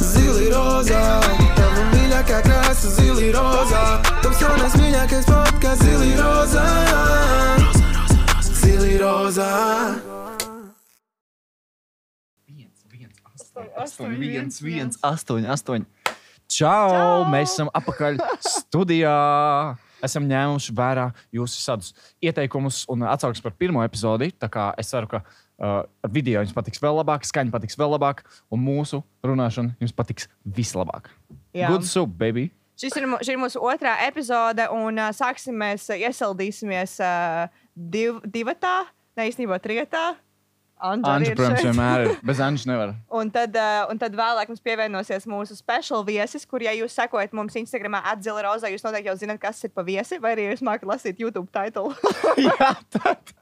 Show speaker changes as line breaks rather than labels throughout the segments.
Zili rozā, tava mīļākā krāsa, zili rozā. Tavs jaunais mīļākais podkāsts, zili rozā. Zili rozā.
viens, viens,
Astoņi,
astoņi,
viens,
viens, astoņi, astoņi. Čau!
Čau!
Mēs esam apakaļ studijā. Esam ņēmuši vērā jūsu visādus ieteikumus un atsauksmes par pirmo epizodi. Tā kā es ceru, ka uh, ar video jums patiks vēl labāk, skaņa patiks vēl labāk, un mūsu runāšana jums patiks vislabāk.
Jā.
Good soup, baby!
Šis ir, šī ir mūsu otrā epizode, un uh, sāksim mēs, uh, iesildīsimies uh, div, divatā, ne īstenībā trijotā. Ir
protams, vienmēr ir. Bez Anģas nevar.
Un tad, uh, un tad vēlāk mums pievienosies mūsu speciāla viesis, kur, ja jūs sekojat mums Instagram, atzila rozā, jūs noteikti jau zināt, kas ir pa viesi, vai arī jūs mākat lasīt YouTube titulu.
Jā, tad,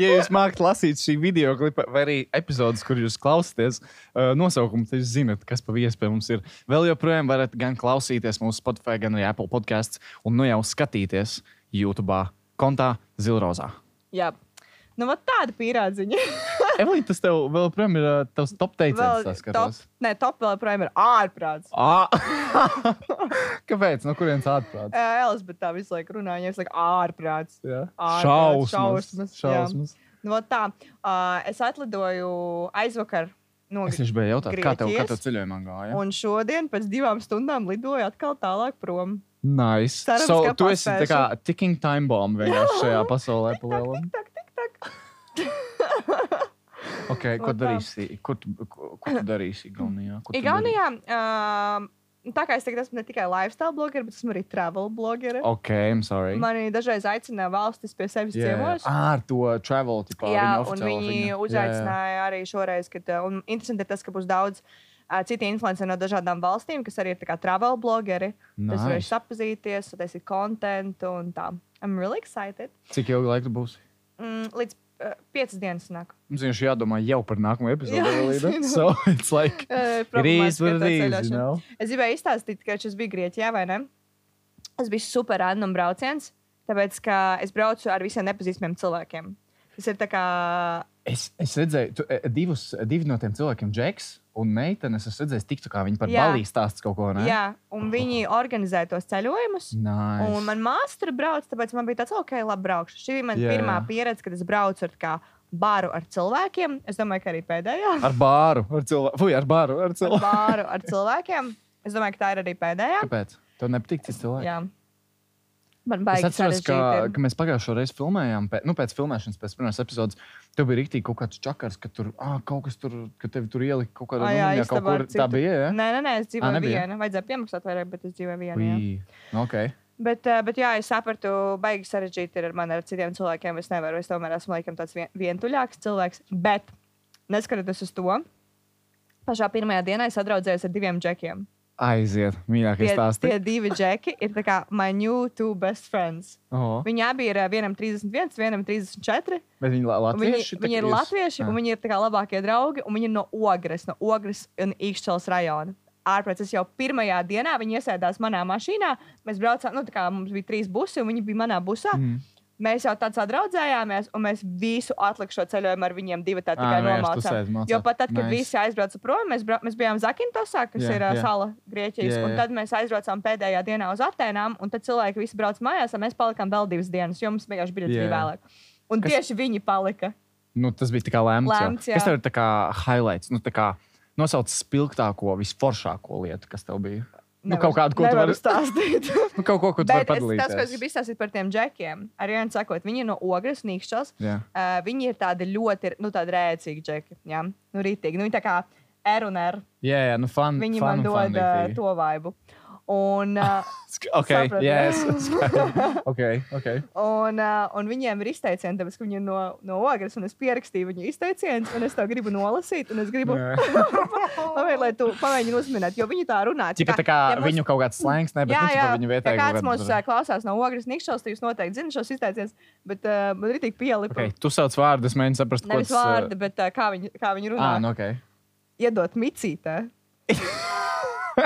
ja jūs mākat lasīt šī video klipa vai arī epizodes, kur jūs klausāties, uh, nosaukumu, tad jūs zinat, kas pa viespēju mums ir. Vēl joprojām varat gan klausīties mūsu Spotify, gan arī Apple podkāsts, un nu jau skatīties YouTube kontā Zilrozā.
Jā, nu, tāda pīrādziņa.
Evelīna, tas tev vēl joprojām ir tavs top teiciens,
top, ne, top vēl projām ir ārprāts.
Kāpēc? No kurienes ārprāts?
Elizabete tā visu laiku runā, viņa visu laiku ārprāts.
Jā.
Ārprāts,
Šausmas.
šausmas, jā.
šausmas.
Nu, tā, uh, es atlidoju aizvakar no
Es tieši biju jautāt, kā tev, kā tev ceļojumā gāja?
Un šodien pēc divām stundām lidoju atkal tālāk prom.
Nice.
Cerams,
so, tu esi tā
paspēšu.
kā ticking time bomb vienkārši šajā pasaulē palielam.
Tak, tik, tak.
Okay, ko darīsi? Ko tu, ko, ko tu darīsi Igaunijā? Ko tu
Igaunijā, uh, tā kā es tagad esmu ne tikai lifestyle blogger, bet esmu arī travel blogger.
darīsi? Ok, I'm sorry.
Mani dažreiz aicināja valstis pie sevis
Yeah.
ciemos.
Ah, ar to travel, tipā,
Jā, un viņi uzaicināja arī šoreiz, kad un interesanti ir tas, ka būs daudz uh, citi influenceri no dažādām valstīm, kas arī ir tā kā travel blogeri. Nice. Es varēšu
Nice.
sapazīties, taisīt kontentu un tā. I'm really excited.
Cik ilgi laika tu būsi?
Mm, līdz uh, piecas dienas nāk.
Mums vienkārši jādomā jau par nākamo epizodi.
Jā,
so it's like,
Uh,
it is what it is, you know?
Es gribēju izstāstīt, ka šis bija Grieķijā, vai ne? Tas bija super random brauciens, tāpēc ka es braucu ar visiem nepazīstamiem cilvēkiem. Tas ir tā kā.
Es, es redzēju, tu, e, divus, divi no tiem cilvēkiem, Džeks un Meitene, es redzēju, tiktu kā viņi par
Jā.
balī stāsta kaut ko. Ne?
Jā, un viņi organizē tos ceļojumus.
Nice.
Un man māsa tur brauc, tāpēc man bija tāds, ok, labi, braukšu. Šī bija mana yeah. pirmā pieredze, kad es braucu ar kā bāru ar cilvēkiem. Es domāju, ka arī pēdējā.
Ar bāru, ar cilvēku. Fui, ar bāru, ar
Ar
cilvēku.
bāru ar cilvēkiem. Es domāju, ka tā ir arī pēdējā.
Kāpēc? Tev nepatīk cits cilvēks?
Jā. Man
Es
baigi
atceros, ka, ka mēs pagājušajā reizē filmējām, pēc, nu, pēc filmēšanas, pēc pirmās epizodes. Tev bija rīktīgi kaut kāds čakars, ka tur ah, kaut kas tur, ka tevi tur ielika kaut kādā
Ā, jā,
kaut kur. Tā
citu.
bija, jā?
Nē, nē, nē, es dzīvoju
nebija?
viena. Vajadzēja piemaksāt vairāk, bet es dzīvoju viena. jā.
Ui, nu, ok.
Bet, bet jā, es sapratu, baigi sarežģīti ir ar mani ar citiem cilvēkiem. Es nevaru, es tomēr esmu laikam tāds vien, vientuļāks cilvēks. Bet, neskatoties uz to, pašā pirmajā dienā es sadraudzējos ar diviem džekiem.
Aiziet, mīļākais
Tie,
stāsts.
tie divi džeki ir kā my new two best friends.
Oh,
Viņi abi ir eh, vienam 31, vienam 34.
bet viņi la-
un Viņi,
latvieši.
viņi ir latvieši, un viņi ir kā labākie draugi, un viņi ir no Ogres, no Ogres un Īkšķels rajona. Ārpēc es jau pirmajā dienā viņi iesēdās manā mašīnā. Mēs braucām, nu, tā kā mums bija trīs busi, un viņi bija manā busā.
Mm.
Mēs jau tādā draudzējāmies, un mēs visu atlikušo ceļojumu ar viņiem divi tā tikai
tu
nomācām. Jo pat tad, kad
Nice.
visi aizbrauca prom, mēs, brau, mēs bijām Zakintosā, kas yeah, ir
jā.
sala Grieķijas, yeah, un tad mēs aizbraucām pēdējā dienā uz Atēnām, un tad cilvēki visi brauca mājās, un mēs palikām vēl divas dienas, jo mums vienkārši bija
Jā.
yeah. vēlāk. Un
Kas-
tieši viņi palika.
Nu, tas bija tā kā. Lēmts,
jā.
kas tev ir tā kā highlights? Nu, tā kā nosauc spilgtāko, visforšāko lietu, kas tev bija. Nu,
Nevaru-
kaut kādu, ko tu
nevaru
vari-
stāstīt.
Nu, kaut ko, ko tu vari
Bet es, tas, ko es
padalīties.
gribu izstāstīt par tiem džekiem, arī viens sakot, viņi ir no Ogres, Nīkšķels.
Jā.
Uh, viņi ir tādi ļoti, nu, tādi rēcīgi džeki. Jā, nu, rītīgi. Nu, viņi tā kā R un R.
Jā, jā, nu, fun.
Viņi
fun
man dod
fun
uh, to vaibu. Un, uh,
Ok,
Sapratu.
yes. ok, ok.
un, uh, un viņiem ir izteicieni, tāpēc, ka viņi ir no, no ogres, un es pierakstīju viņu izteicienus, un es to gribu nolasīt, un es gribu, Pamēģini, lai tu pamēģini uzminēt, jo viņi tā runā.
Čipa tā kā
ja mums-
viņu kaut kāds slēngs, ne, bet
Jā,
nu,
jā,
viņu
ja
vietēji. kaut
kāds mūs uh, klausās no ogres nikšķos, tad jūs noteikti zinat šos izteicienus, bet uh, man ir tik pielipa.
Okay, tu sauc vārdu, es mēģinu saprast,
Nevis
tas
vārdi, bet uh, kā, viņi, kā viņi runā.
Ah, nu, ok.
Iedot micītē.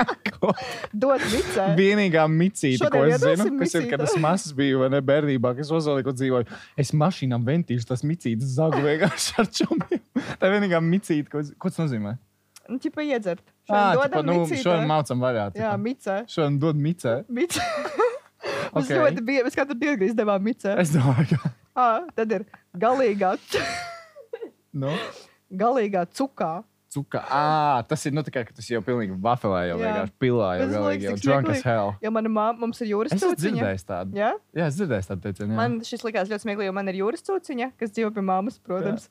Dot micē.
Vienīgā micīte, ko es zinu,
iedosim
kas ir, kad es mazs biju, vai ne bērnībā, kas uzvalīja, ko dzīvoju. Es mašīnām ventīšu tas micītes zagu vienkārši ar čomiem. Tā vienīgā micīte, ko, es- ko tas nozīmē.
nu, ķipa iedzert. Šodien
tipa,
dodam
nu, šodien mācām vaļā.
Jā, micē.
Šodien dod micē.
Micē. Mums
Ok.
ļoti bija, mēs katru dienu izdevām micē.
Es domāju, ka.
Ā, tad ir galīgā,
Nu,
galīgā cukā.
Cuka. Ā, tas ir, nu, tā kā tas jau pilnīgi vafelē, jau
Jā.
vienkārši pilā, jau galīgi, jau drunk as hell.
Jo mana māma, mums ir jūras
Es
cūciņa.
dzirdējis tādu.
Jā?
Jā, es dzirdēju tādu teicienu. jā.
Man šis likās ļoti smieklīgi, jo man ir jūras cūciņa, kas dzīvo pie mammas, protams.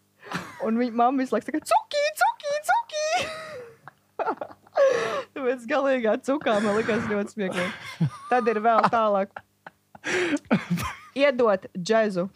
Un viņa mamma visu laiku saka, cukī, cukī, cukī! Tāpēc galīgā cukā man likās ļoti smieklīgi. Tad ir vēl tālāk. Iedot džēzu.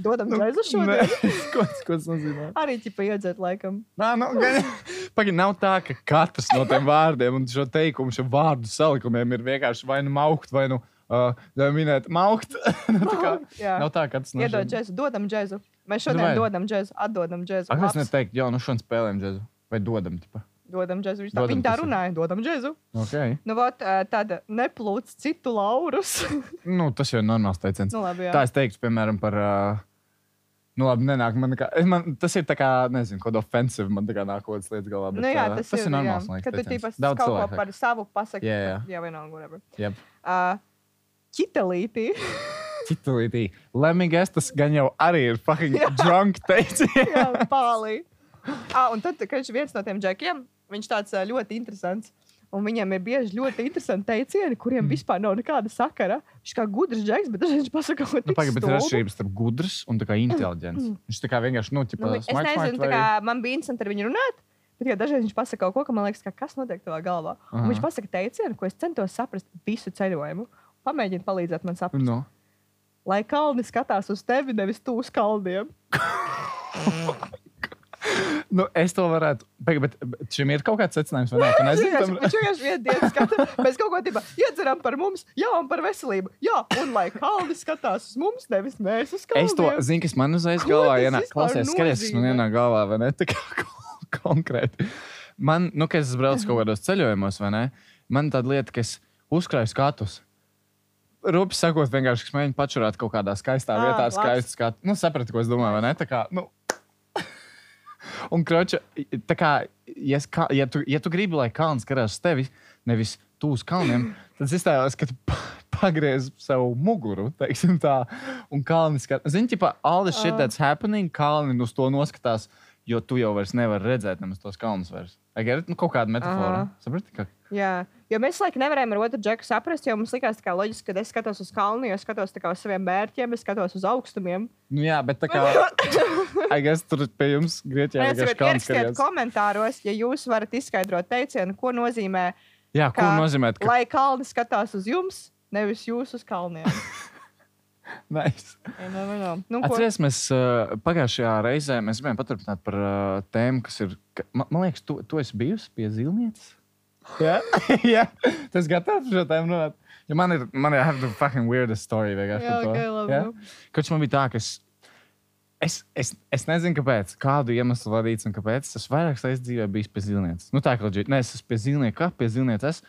Dodam džēzu
Nē,
šodien.
ko, ko tas nozīmē?
Arī ķipa iedzert laikam.
Nā, nu, Pagaid, nav tā, ka katrs no tiem vārdiem un šo teikumu, šo vārdu salikumiem ir vienkārši vai nu maukt, vai nu uh, minēt maukt. nu, tā kā,
Jā.
nav tā, ka tas
Iedod džēzu, dodam džēzu. Mēs šodien
vai?
dodam džēzu, atdodam džēzu.
Ak, es neteiktu, jā, nu šodien spēlējam džezu. Vai dodam, tipa.
Dodam džēzu. Tā,
Dodam,
tā
tas ir.
runāja, dodam džēzu.
Okay.
Nu, vot, ā, tāda neplūc citu laurus.
Nu, tas jau ir normāls teiciens.
nu, labi, jā.
Tā es teiktu, piemēram, par. Uh, Nu, labi, nenāk man, kā, man tas ir tā kā, nezinu, kaut kā ofensīvi. Man tā kā nāk kaut kādas lietas galvā. Bet,
Nu, jā, tas,
tas ir normāls.
jā.
liekas,
Kad tu tīpas
Daudz
kaut ko
cilvēku
par savu pasaki.
Jā, jā.
jā vienalga, whatever.
Jep.
Uh, Ķitelītī.
Citādi, Lemmigas tas gan jau arī ir fucking drunk teiciens.
Jā, pālī. Ah, un tad, kad viņš ir viens no tiem džekiem, viņš tāds ļoti interesants. Un viņam ir bieži ļoti interesanti teicieni, kuriem
Mm.
vispār nav nekāda sakara. Viņš kā gudrs džeks, bet dažreiz viņš pasaka kaut ko
Nu, Pagaid, bet ir atšķirības starp gudrs un inteliģents. Viņš tā kā vienkārši, nu,
Nu,
ķipa,
es
smart,
nezinu,
vai-
kā man bija interesanti ar viņu runāt. Bet ja dažreiz viņš pasaka kaut ko, ka man liekas, ka kas notiek tavā galvā. Un
Aha.
viņš pasaka teicienu, ko es centos saprast visu ceļojumu. Pamēģiniet palīdzēt man saprast.
Nu.
Lai kalni skatās uz tevi, nevis tu uz kalniem.
Nu, es to varētu. Pagaid, bet, bet šim ir kaut kāds secinājums, vai ne? Tu nezini,
Viņš
tam...
vienkārši vienu dienu skatās. Mēs kaut ko tādu iedzeram par mums, jā, un par veselību. Jā, un lai kalni skatās uz mums, nevis mēs uz kalniem.
Es to zinu, kas man uzreiz galvā ienāk. Klausies, skaties, kas man ienāk galvā, vai ne? Tā kā konkrēti. Man, nu, kad es braucu kaut kādos ceļojumos, vai ne? Man tāda lieta, ka es uzkrāju skatus. Rūpīgi sakot, vienkārši mēģinu pačurāt kaut kādā skaistā
Ā,
vietā,
labs.
skaistu skatu. Nu, sapratu, ko es domāju, vai ne? Tā kā, nu, Un, kroča, tā kā, ja, kā, ja, tu, ja tu gribi, lai kalns skatās uz tevi, nevis tu uz kalniem, tad es iztēlos, ka tu pa- pagriez savu muguru, teiksim tā, un kalni skatās. Zini, tipā, all the shit that's happening, kalni uz to noskatās, jo tu jau vairs nevari redzēt nemaz tos kalnus vairs. Again, nu, kaut kāda metafora.
Aha.
Saprati, ka?
Jā, jo mēs laikam nevarējām ar otru džeku saprast, jo mums likās, ka loģiski, ka es skatos uz kalnu, jo es skatos uz saviem mērķiem, es skatos uz augstumiem.
Nu, jā, bet tā kā, I guess, tur pie jums Grieķijā
Ierakstiet
kalns skatījās.
komentāros, ja jūs varat izskaidrot teicienu, ko nozīmē,
Jā, ko
kā-
nozīmē, ka...
lai kalni skatās uz jums, nevis jūs uz kalniem.
Nice.
Ja, nu, nu, nu. Nu, ko?
Mēs uh, pagājušajā reizē mēs gribējām paturpināt par uh, tēmu, kas ir. Ka, man, man liekas, tu, tu esi bijusi pie zilnieces. Jā, jā. tas gatavs šo tēmu runāt. Ja man ir, man ir, I have the fucking weirdest story. vienkārši par to.
ok, labi,
Jā?
nu.
Kaut man bija tā, ka es, es, es, es nezinu, kāpēc, kādu iemeslu vadīts un kāpēc. Es vairākas reizes dzīvē biju pie zilnieces. Nu, tā kā leģit, nē, es esmu pie zilnieka, pie zilnieces.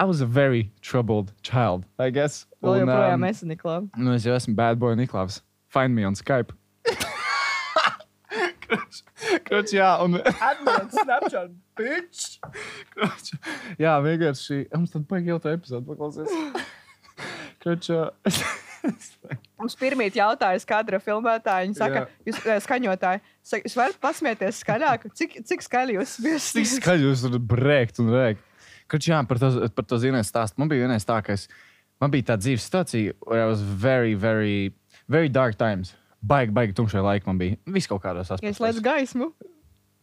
I was a very troubled child, I guess.
Vēl joprojām
um,
esi Niklā.
Nu, es jau esmu bad boy Niklaus. Find me on Skype. Kroč, jā, un.
Atmiņas, Snapchat, bitch!
Kroč, jā, vienkārši. Mums tad baigi jau tā epizode paklausies. Kroč,
Mums pirmie jautājas kadra filmētāji. Viņi saka,
Jā.
jūs eh, skaņotāji, saka, jūs varat pasmieties skaļāk, cik, cik skaļi jūs
Cik
smieties.
skaļi jūs varat brēkt un rēkt. Kroč, jā, par to, par to zināt stāstu. Man bija vienais tā, ka es, man bija tā dzīves situācija, where I was very, very, very dark times. Baigi, baigi tumšai laiki man bija. Viss kaut kādos
Ja es
aspektos.
slēdzu gaismu,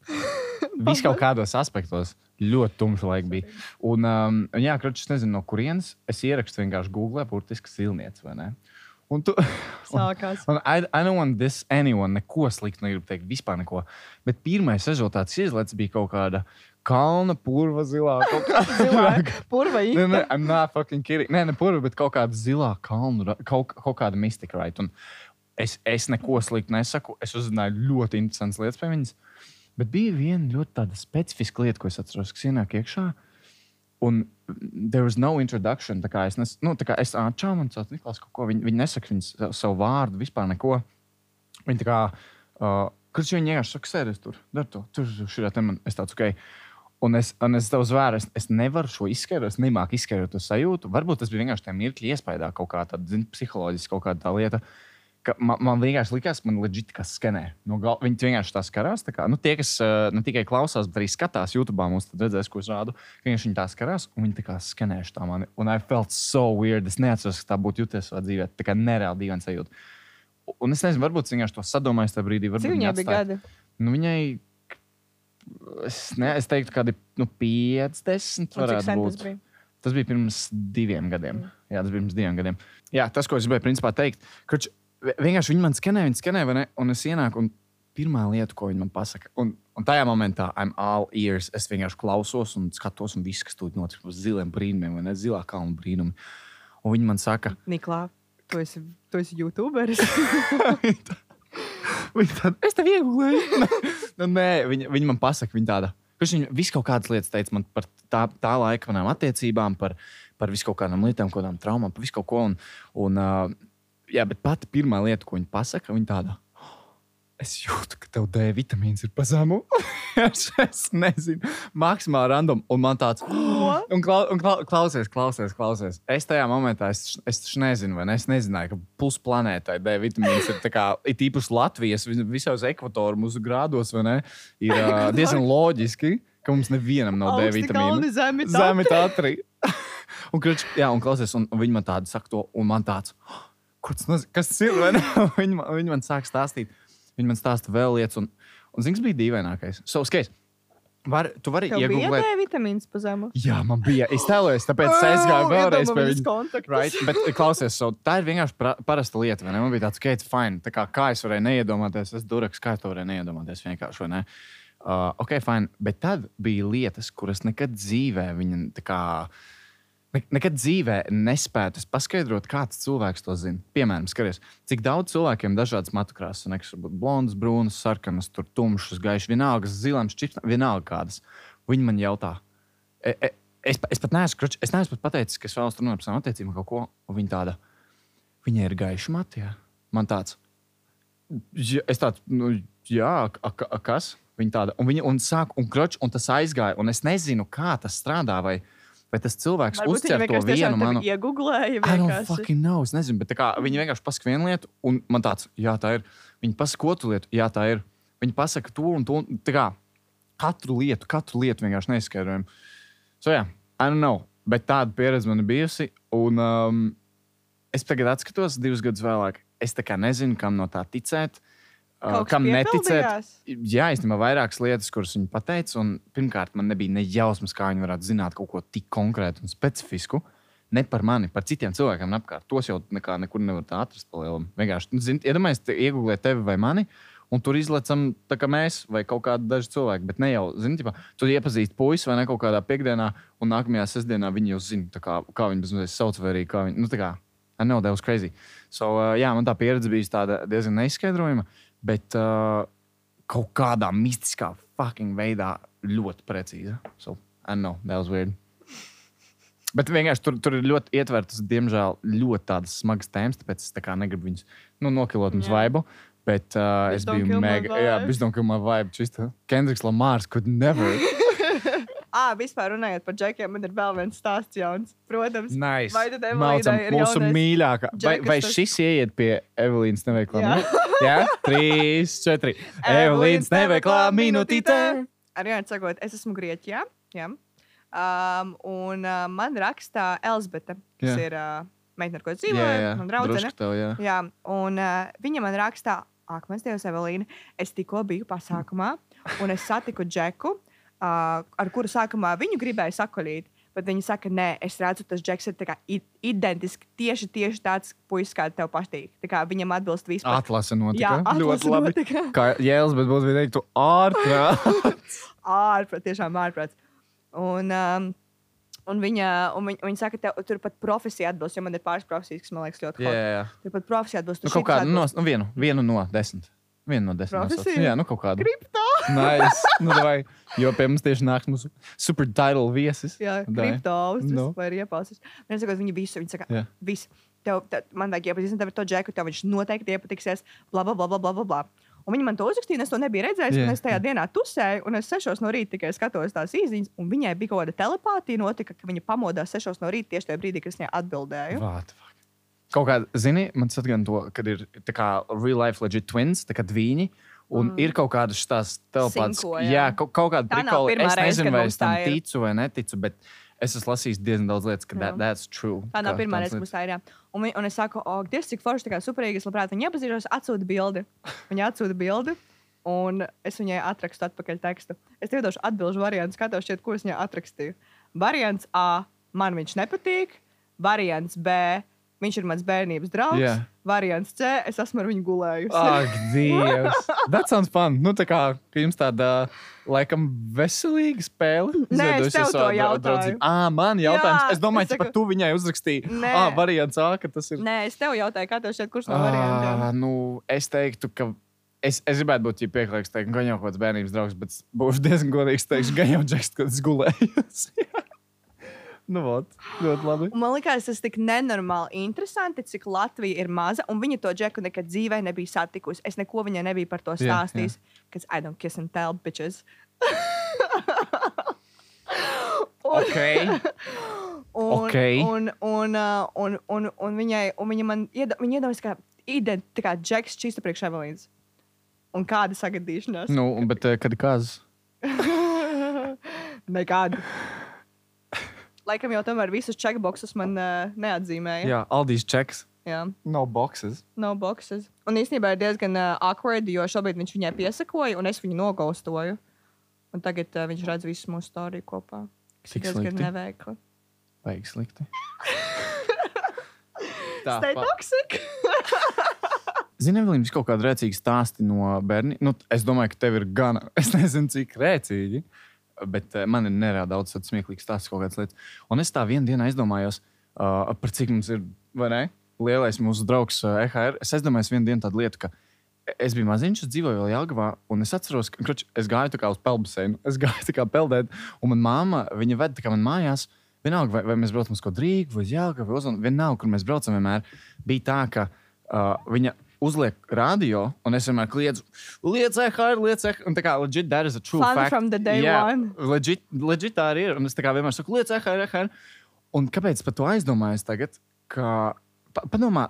Viss kaut kādos aspektos ļoti tumšs laiks bija. Un, um, un jā, kroķis, es nezinu, no kurienes es ierakstu vienkārši Google, burtiski silniec, vai ne? Un tu,
sākās.
un I, I don't want this anyone, neko sliktu negribu teikt, vispār neko. Bet pirmais rezultāts izlaists bija kaut kāda kalna, purva, zilā.
Zilā, purva
Nē, nē, I'm not fucking kidding. Nē, ne purva, bet kaut kāda zilā kalna, kaut, kaut kāda mistika, right? Un es, es neko sliktu nesaku. Es uzzināju ļoti interesantas lietas pie viņas. Bet bija viena ļoti specifiska lieta, ko es atceros, kas ienāk iekšā. Un there was no introduction. Tā kā es, nes, nu, tā kā es atčālu, man sauc Niklaus kaut ko. Viņi, viņi nesaka viņas sa- savu vārdu, vispār neko. Viņi tā kā, uh, kurš viņi vienkārši saka, sēries tur, dar to, tur, šurā te man, es tāds, ok. Un es, un es tev zvēru, es, es nevaru šo izskaidrot, es nemāku izskaidrot to sajūtu. Varbūt tas bija vienkārši tajā mirkļa iespējā kaut kā tāda psiholoģiska kaut kāda tā lieta. Ka Man, man vienkārši likās, man leģitāri kas skanē. No gal... Viņi vienkārši tā skarās. Tā kā, nu, tie, kas uh, ne tikai klausās, bet arī skatās YouTube, mums tad redzēs, ko es rādu. viņi tā skarās, un viņi tā kā skanējuši tā mani. Un I felt so weird. Es neatceros, ka tā būtu jūties savā dzīvē. Tā kā nereāli dīvaini sajūta. Un es nezinu, varbūt vienkārši to sadomāju tajā brīdī.
Cik viņai bija gadi?
Nu, viņai, es, ne, es teiktu, kādi nu, 50
Un cik
varētu būt.
tas bija?
Tas bija pirms diviem gadiem. Jā, tas bija pirms diviem gadiem. Jā, tas, ko es gribēju principā teikt, ka vienkārši viņi man skanēja, viņi skanēja, vai ne? Un es ienāku, un pirmā lieta, ko viņi man pasaka, un, un tajā momentā I'm all ears. Es vienkārši klausos un skatos, un viss, kas tur notiek, uz ziliem brīnumiem, vai ne? Zilā kalna brīnumi. Un viņi man saka,
Niklā, tu esi, tu esi YouTuberis.
Viņa tāda, es tev iegūlēju. nu, nē, viņa, viņa man pasaka, viņa tāda. Kurš viņa visu kaut kādas lietas teica man par tā, tā laika manām attiecībām, par, par visu kaut kādām lietām, kaut kādām traumām, par visu kaut ko. Un, un, uh, jā, bet pati pirmā lieta, ko viņa pasaka, viņa tāda. Es jūtu, ka tev D vitamīns ir pa zemu. es, nezinu, maksimāli random. Un man tāds, un, klau, un klau, klausies, klausies, klausies. Es tajā momentā, es, es taču nezinu, vai ne? Es nezināju, ka pusplanētai D vitamīns ir kā, it īpaši Latvijas, vis- visos ekvatoru mūsu grādos, vai ne? Ir uh, diezgan loģiski, ka mums nevienam nav D vitamīna.
zemi
tātri. un, kruč, jā, un klausies, un, un viņi man tādu saka to, un man tāds, ko tas nozīmē? Kas tas ir? viņi, man, viņi man sāk stāstīt. Viņi man stāsta vēl lietas, un, un zins bija dīvainākais. So, skaties, var, tu vari iegūt.
D vitamīns pa zemu.
Jā, man bija. Es tēlojos, tāpēc es aizgāju vēlreiz pie viņa. Right? Bet, klausies, so, tā ir vienkārši pra, parasta lieta. Man bija tāds, ka, fine. Tā kā, kā es varēju neiedomāties, es duraks, kā es to varēju neiedomāties vienkārši. ne? Uh, ok, fine. Bet tad bija lietas, kuras nekad dzīvē viņa tā kā. Ne- Nekad dzīvē nespētu es paskaidrot, kāds cilvēks to zina. Piemēram, skaties, cik daudz cilvēkiem ir dažādas matu krāsas, un kas var būt blondas, brūnas, sarkanas, tur tumšas, gaišas, vienalga, zilām, šķipsnām, vienalga kādas. Viņi man jautā, e, e, es, es pat neesmu, kruč, es neesmu pat pateicis, ka es vēlos runāt par savām attiecībām kaut ko, un viņi tāda, viņai ir gaiša matija. Man tāds, jā, es tāds, nu, jā, a, a, a, kas? Viņa tāda, un viņa un sāk, un kroč, un tas aizgāja, un es nezinu, kā tas strādā, vai, vai tas cilvēks
Varbūt
uztver to vienu
tiešām
manu.
tevi iegooglēja.
I don't
vienkārši.
fucking know, es nezinu, bet kā, viņi vienkārši pasaka vienu lietu, un man tāds, jā, tā ir. Viņi pasaka otru lietu, jā, tā ir. Viņi pasaka to un to. un kā katru lietu, katru lietu vienkārši neizskaidrojam. So, jā, I don't know, bet tāda pieredze man ir bijusi. Un um, es tagad atskatos divus gadus vēlāk. Es tā kā nezinu, kam no tā ticēt. Uh,
Kaut
kam neticēt? Jā, īstenībā vairākas lietas, kuras viņi pateica. Un, pirmkārt, man nebija ne jausmas, kā viņi varētu zināt kaut ko tik konkrētu un specifisku. Ne par mani, par citiem cilvēkiem apkārt. Tos jau nekā, nekur nevar tā atrast. Vienkārši, nu, zini, iedomājieties, iegūlēt tevi vai mani. Un tur izlecam, tā kā mēs vai kaut kādi daži cilvēki. Bet ne jau, zini, ķipā, tu iepazīsti puisi vai ne kaut kādā piekdienā, un nākamajā sestdienā viņi jau zina, tā kā, kā viņi bez mazliet sauc, vai arī kā viņi. Nu, tā kā, I know that was crazy. So, uh, jā, man tā pieredze bija tāda diezgan neizskaidrojama, bet uh, kaut kādā mistiskā fucking veidā ļoti precīza. So, I know, that was weird. Bet vienkārši tur, tur ir ļoti ietvertas, diemžēl, ļoti tādas smagas tēmas, tāpēc es tā negribu viņus nu, nokilot
Jā.
vaibu. Bet uh, es biju mega. Jā, don't kill my vibe. Čista. Kendriks Lamārs could never.
Ah, vispār runājot par džekiem, man ir vēl viens stāsts jauns. Protams,
Nice.
Vai tad
Mācam
Evelīnai ir
mūsu
jaunais
mīļākā. Vai, vai šis ieiet pie Evelīnas neveiklā?
Jā.
trīs, četri. Evelīnas neveiklā minūtītē.
Ar vienu sakot, es esmu Grieķijā. Jā. Um, un uh, man rakstā Elzbete, kas
Jā.
ir uh, meitene, ar ko dzīvoju, un draudzene.
tev, jā.
Jā, un uh, viņa man rakstā, ak, mans dievs, Evelīna, es tikko biju pasākumā, un es satiku Džeku, uh, ar kuru sākumā viņu gribēju sakolīt. Bet viņi saka, nē, es redzu, tas džeks ir kā identiski, tieši, tieši tāds puisis, kāds tev patīk. Tā kā viņam atbilst vispār.
Atlase notika.
Jā, atlase
ļoti labi.
notika.
Kā Jēlis, bet būtu viņa teiktu, ārprāt.
ārprāts, tiešām ārprāts. Un, um, un viņa, un viņa, viņa saka, ka tur pat profesija atbilst, jo man ir pāris profesijas, kas man liekas ļoti
jā,
hot.
jā.
Tur pat profesija atbilst.
Nu, kaut kādu no, nu, vienu, vienu no desmit. Vienu no desmit.
Profesija?
Jā, nu kaut kādu.
Kripto!
Nice. Nu, vai, jo pie mums tieši nāks mūsu super title viesis.
Jā,
Dai.
kriptovalstis
Nu.
no. vai iepausis. Viņa saka, viņa visu, viņa saka,
Jā.
visu. Tev, tev, man vajag iepazīstināt ar to džeku, tev viņš noteikti iepatiksies, bla, bla, bla, bla, bla, bla. Un viņi man to uzrakstīja, es to nebiju redzējis. Yeah. Es tajā dienā tusēju, un es sešos no rīta tikai skatos tās īsiņas, un viņai bija kaut kāda telepātija, notika, ka viņa pamodās sešos no rīta tieši tajā brīdī, kad es viņai atbildēju.
The fuck? Kaut kā, zini, man tas atgādina to, kad ir tā kā real life legit twins, tā kā dviņi. Un mm. ir kaut kādas telpātas,
Sinko,
jā,
jā.
kaut, kaut kāda
pirmā
Es nezinu,
kad
vai es tam
ir.
ticu vai neticu, bet es esmu lasījis diezgan daudz lietas, ka that, that's true.
Tā nav pirmā
tādas
reize, kad mums tā ir. jā. Un, un es saku, o, Dievs, cik forši, tā kā superīgi, es labprāt viņu iepazīšos, atsūta bildi. Viņa atsūta bildi. Un es viņai atrakstu atpakaļ tekstu. Es tev došu atbildžu variantu, skatos, šķiet, ko es viņai atrakstīju. Variants A. Man viņš nepatīk. Variants B. Viņš ir mans bērnības draugs.
Jā.
Variants C. Es esmu ar viņu gulējusi.
Ak, Dievs! That sounds fun. Nu, tā kā ka jums tāda, laikam, veselīga spēle.
Nē, es tev to jautāju.
Ā, man jautājums.
Jā,
es domāju,
es
ka
saku-
tu viņai uzrakstīji.
Nē.
Ah, variants A, ka tas ir.
Nē, es tev jautāju, kā tev šķiet, kurš no variantiem.
Ah, nu, es teiktu, ka. Es, es gribētu būt pieklājīgs, teikt, gan jau kāds bērnības draugs, bet būšu diezgan godīgs. Teikšu, gan jau džeks, kad es gulēju. nu, vot, ļoti labi.
Man liekas, tas tik nenormāli interesanti, cik Latvija ir maza, un viņa to džeku nekad dzīvē nebija satikusi. Es neko viņai nebiju par to stāstījis. Because I don't kiss and tell bitches. un,
Ok.
un,
ok.
un, un, uh, un, un, un viņai, un viņa man ieda, viņa iedomājas, ka identitāte kā džeks čista priekš Evelīnas. Un kāda sagadīšanās?
Nu, bet eh, kad kāds?
Nekāda. Laikam jau tomēr visus checkboxus man uh, neatzīmēja.
Jā, Aldīs čeks.
Jā.
No boxes.
No boxes. Un īstenībā ir diezgan uh, awkward, jo šobrīd viņš viņai piesakoja, un es viņu nogaustoju. Un tagad uh, viņš redz visu mūsu storiju kopā. Tas ir diezgan
slikti?
neveikli.
Vajag slikti. Tā, pa-
toxic!
Zini, viņš kaut kāda rēcīga stāsti no bērniem. Nu, es domāju, ka tev ir gan, es nezinu, cik rēcīgi, bet uh, man ir nereāli daudz smieklīgu stāstu kaut kādas lietas. Un es tā vienā dienā aizdomājos, uh, par cik mums ir, vai ne, lielais mūsu draugs uh, EHR. Es aizdomājos vienā dienā tādu lietu, ka es biju maziņš, es dzīvoju vēl Jāgavā, un es atceros, ka kroč, es gāju uz peldbaseinu, es gāju tā kā peldēt, un manā māma, viņa ved tā kā man mājās. Vienalga, vai, vai mēs braucam uz kaut kādu Rīgu, vai Jāgaunu, vai Ozonu, vienalga, kur mēs braucam, vienmēr bija tā, ka uh, viņa uzliek radio, un es vienmēr kliedzu, liec, EHR, liec, EHR. Un tā kā legit, that is a true
Fun
fact.
from the day
Jā,
one.
Legit, legit tā arī ir. Un es tā kā vienmēr saku, liec, EHR, EHR. Un kāpēc par to aizdomājos tagad? Ka, pa, padomā,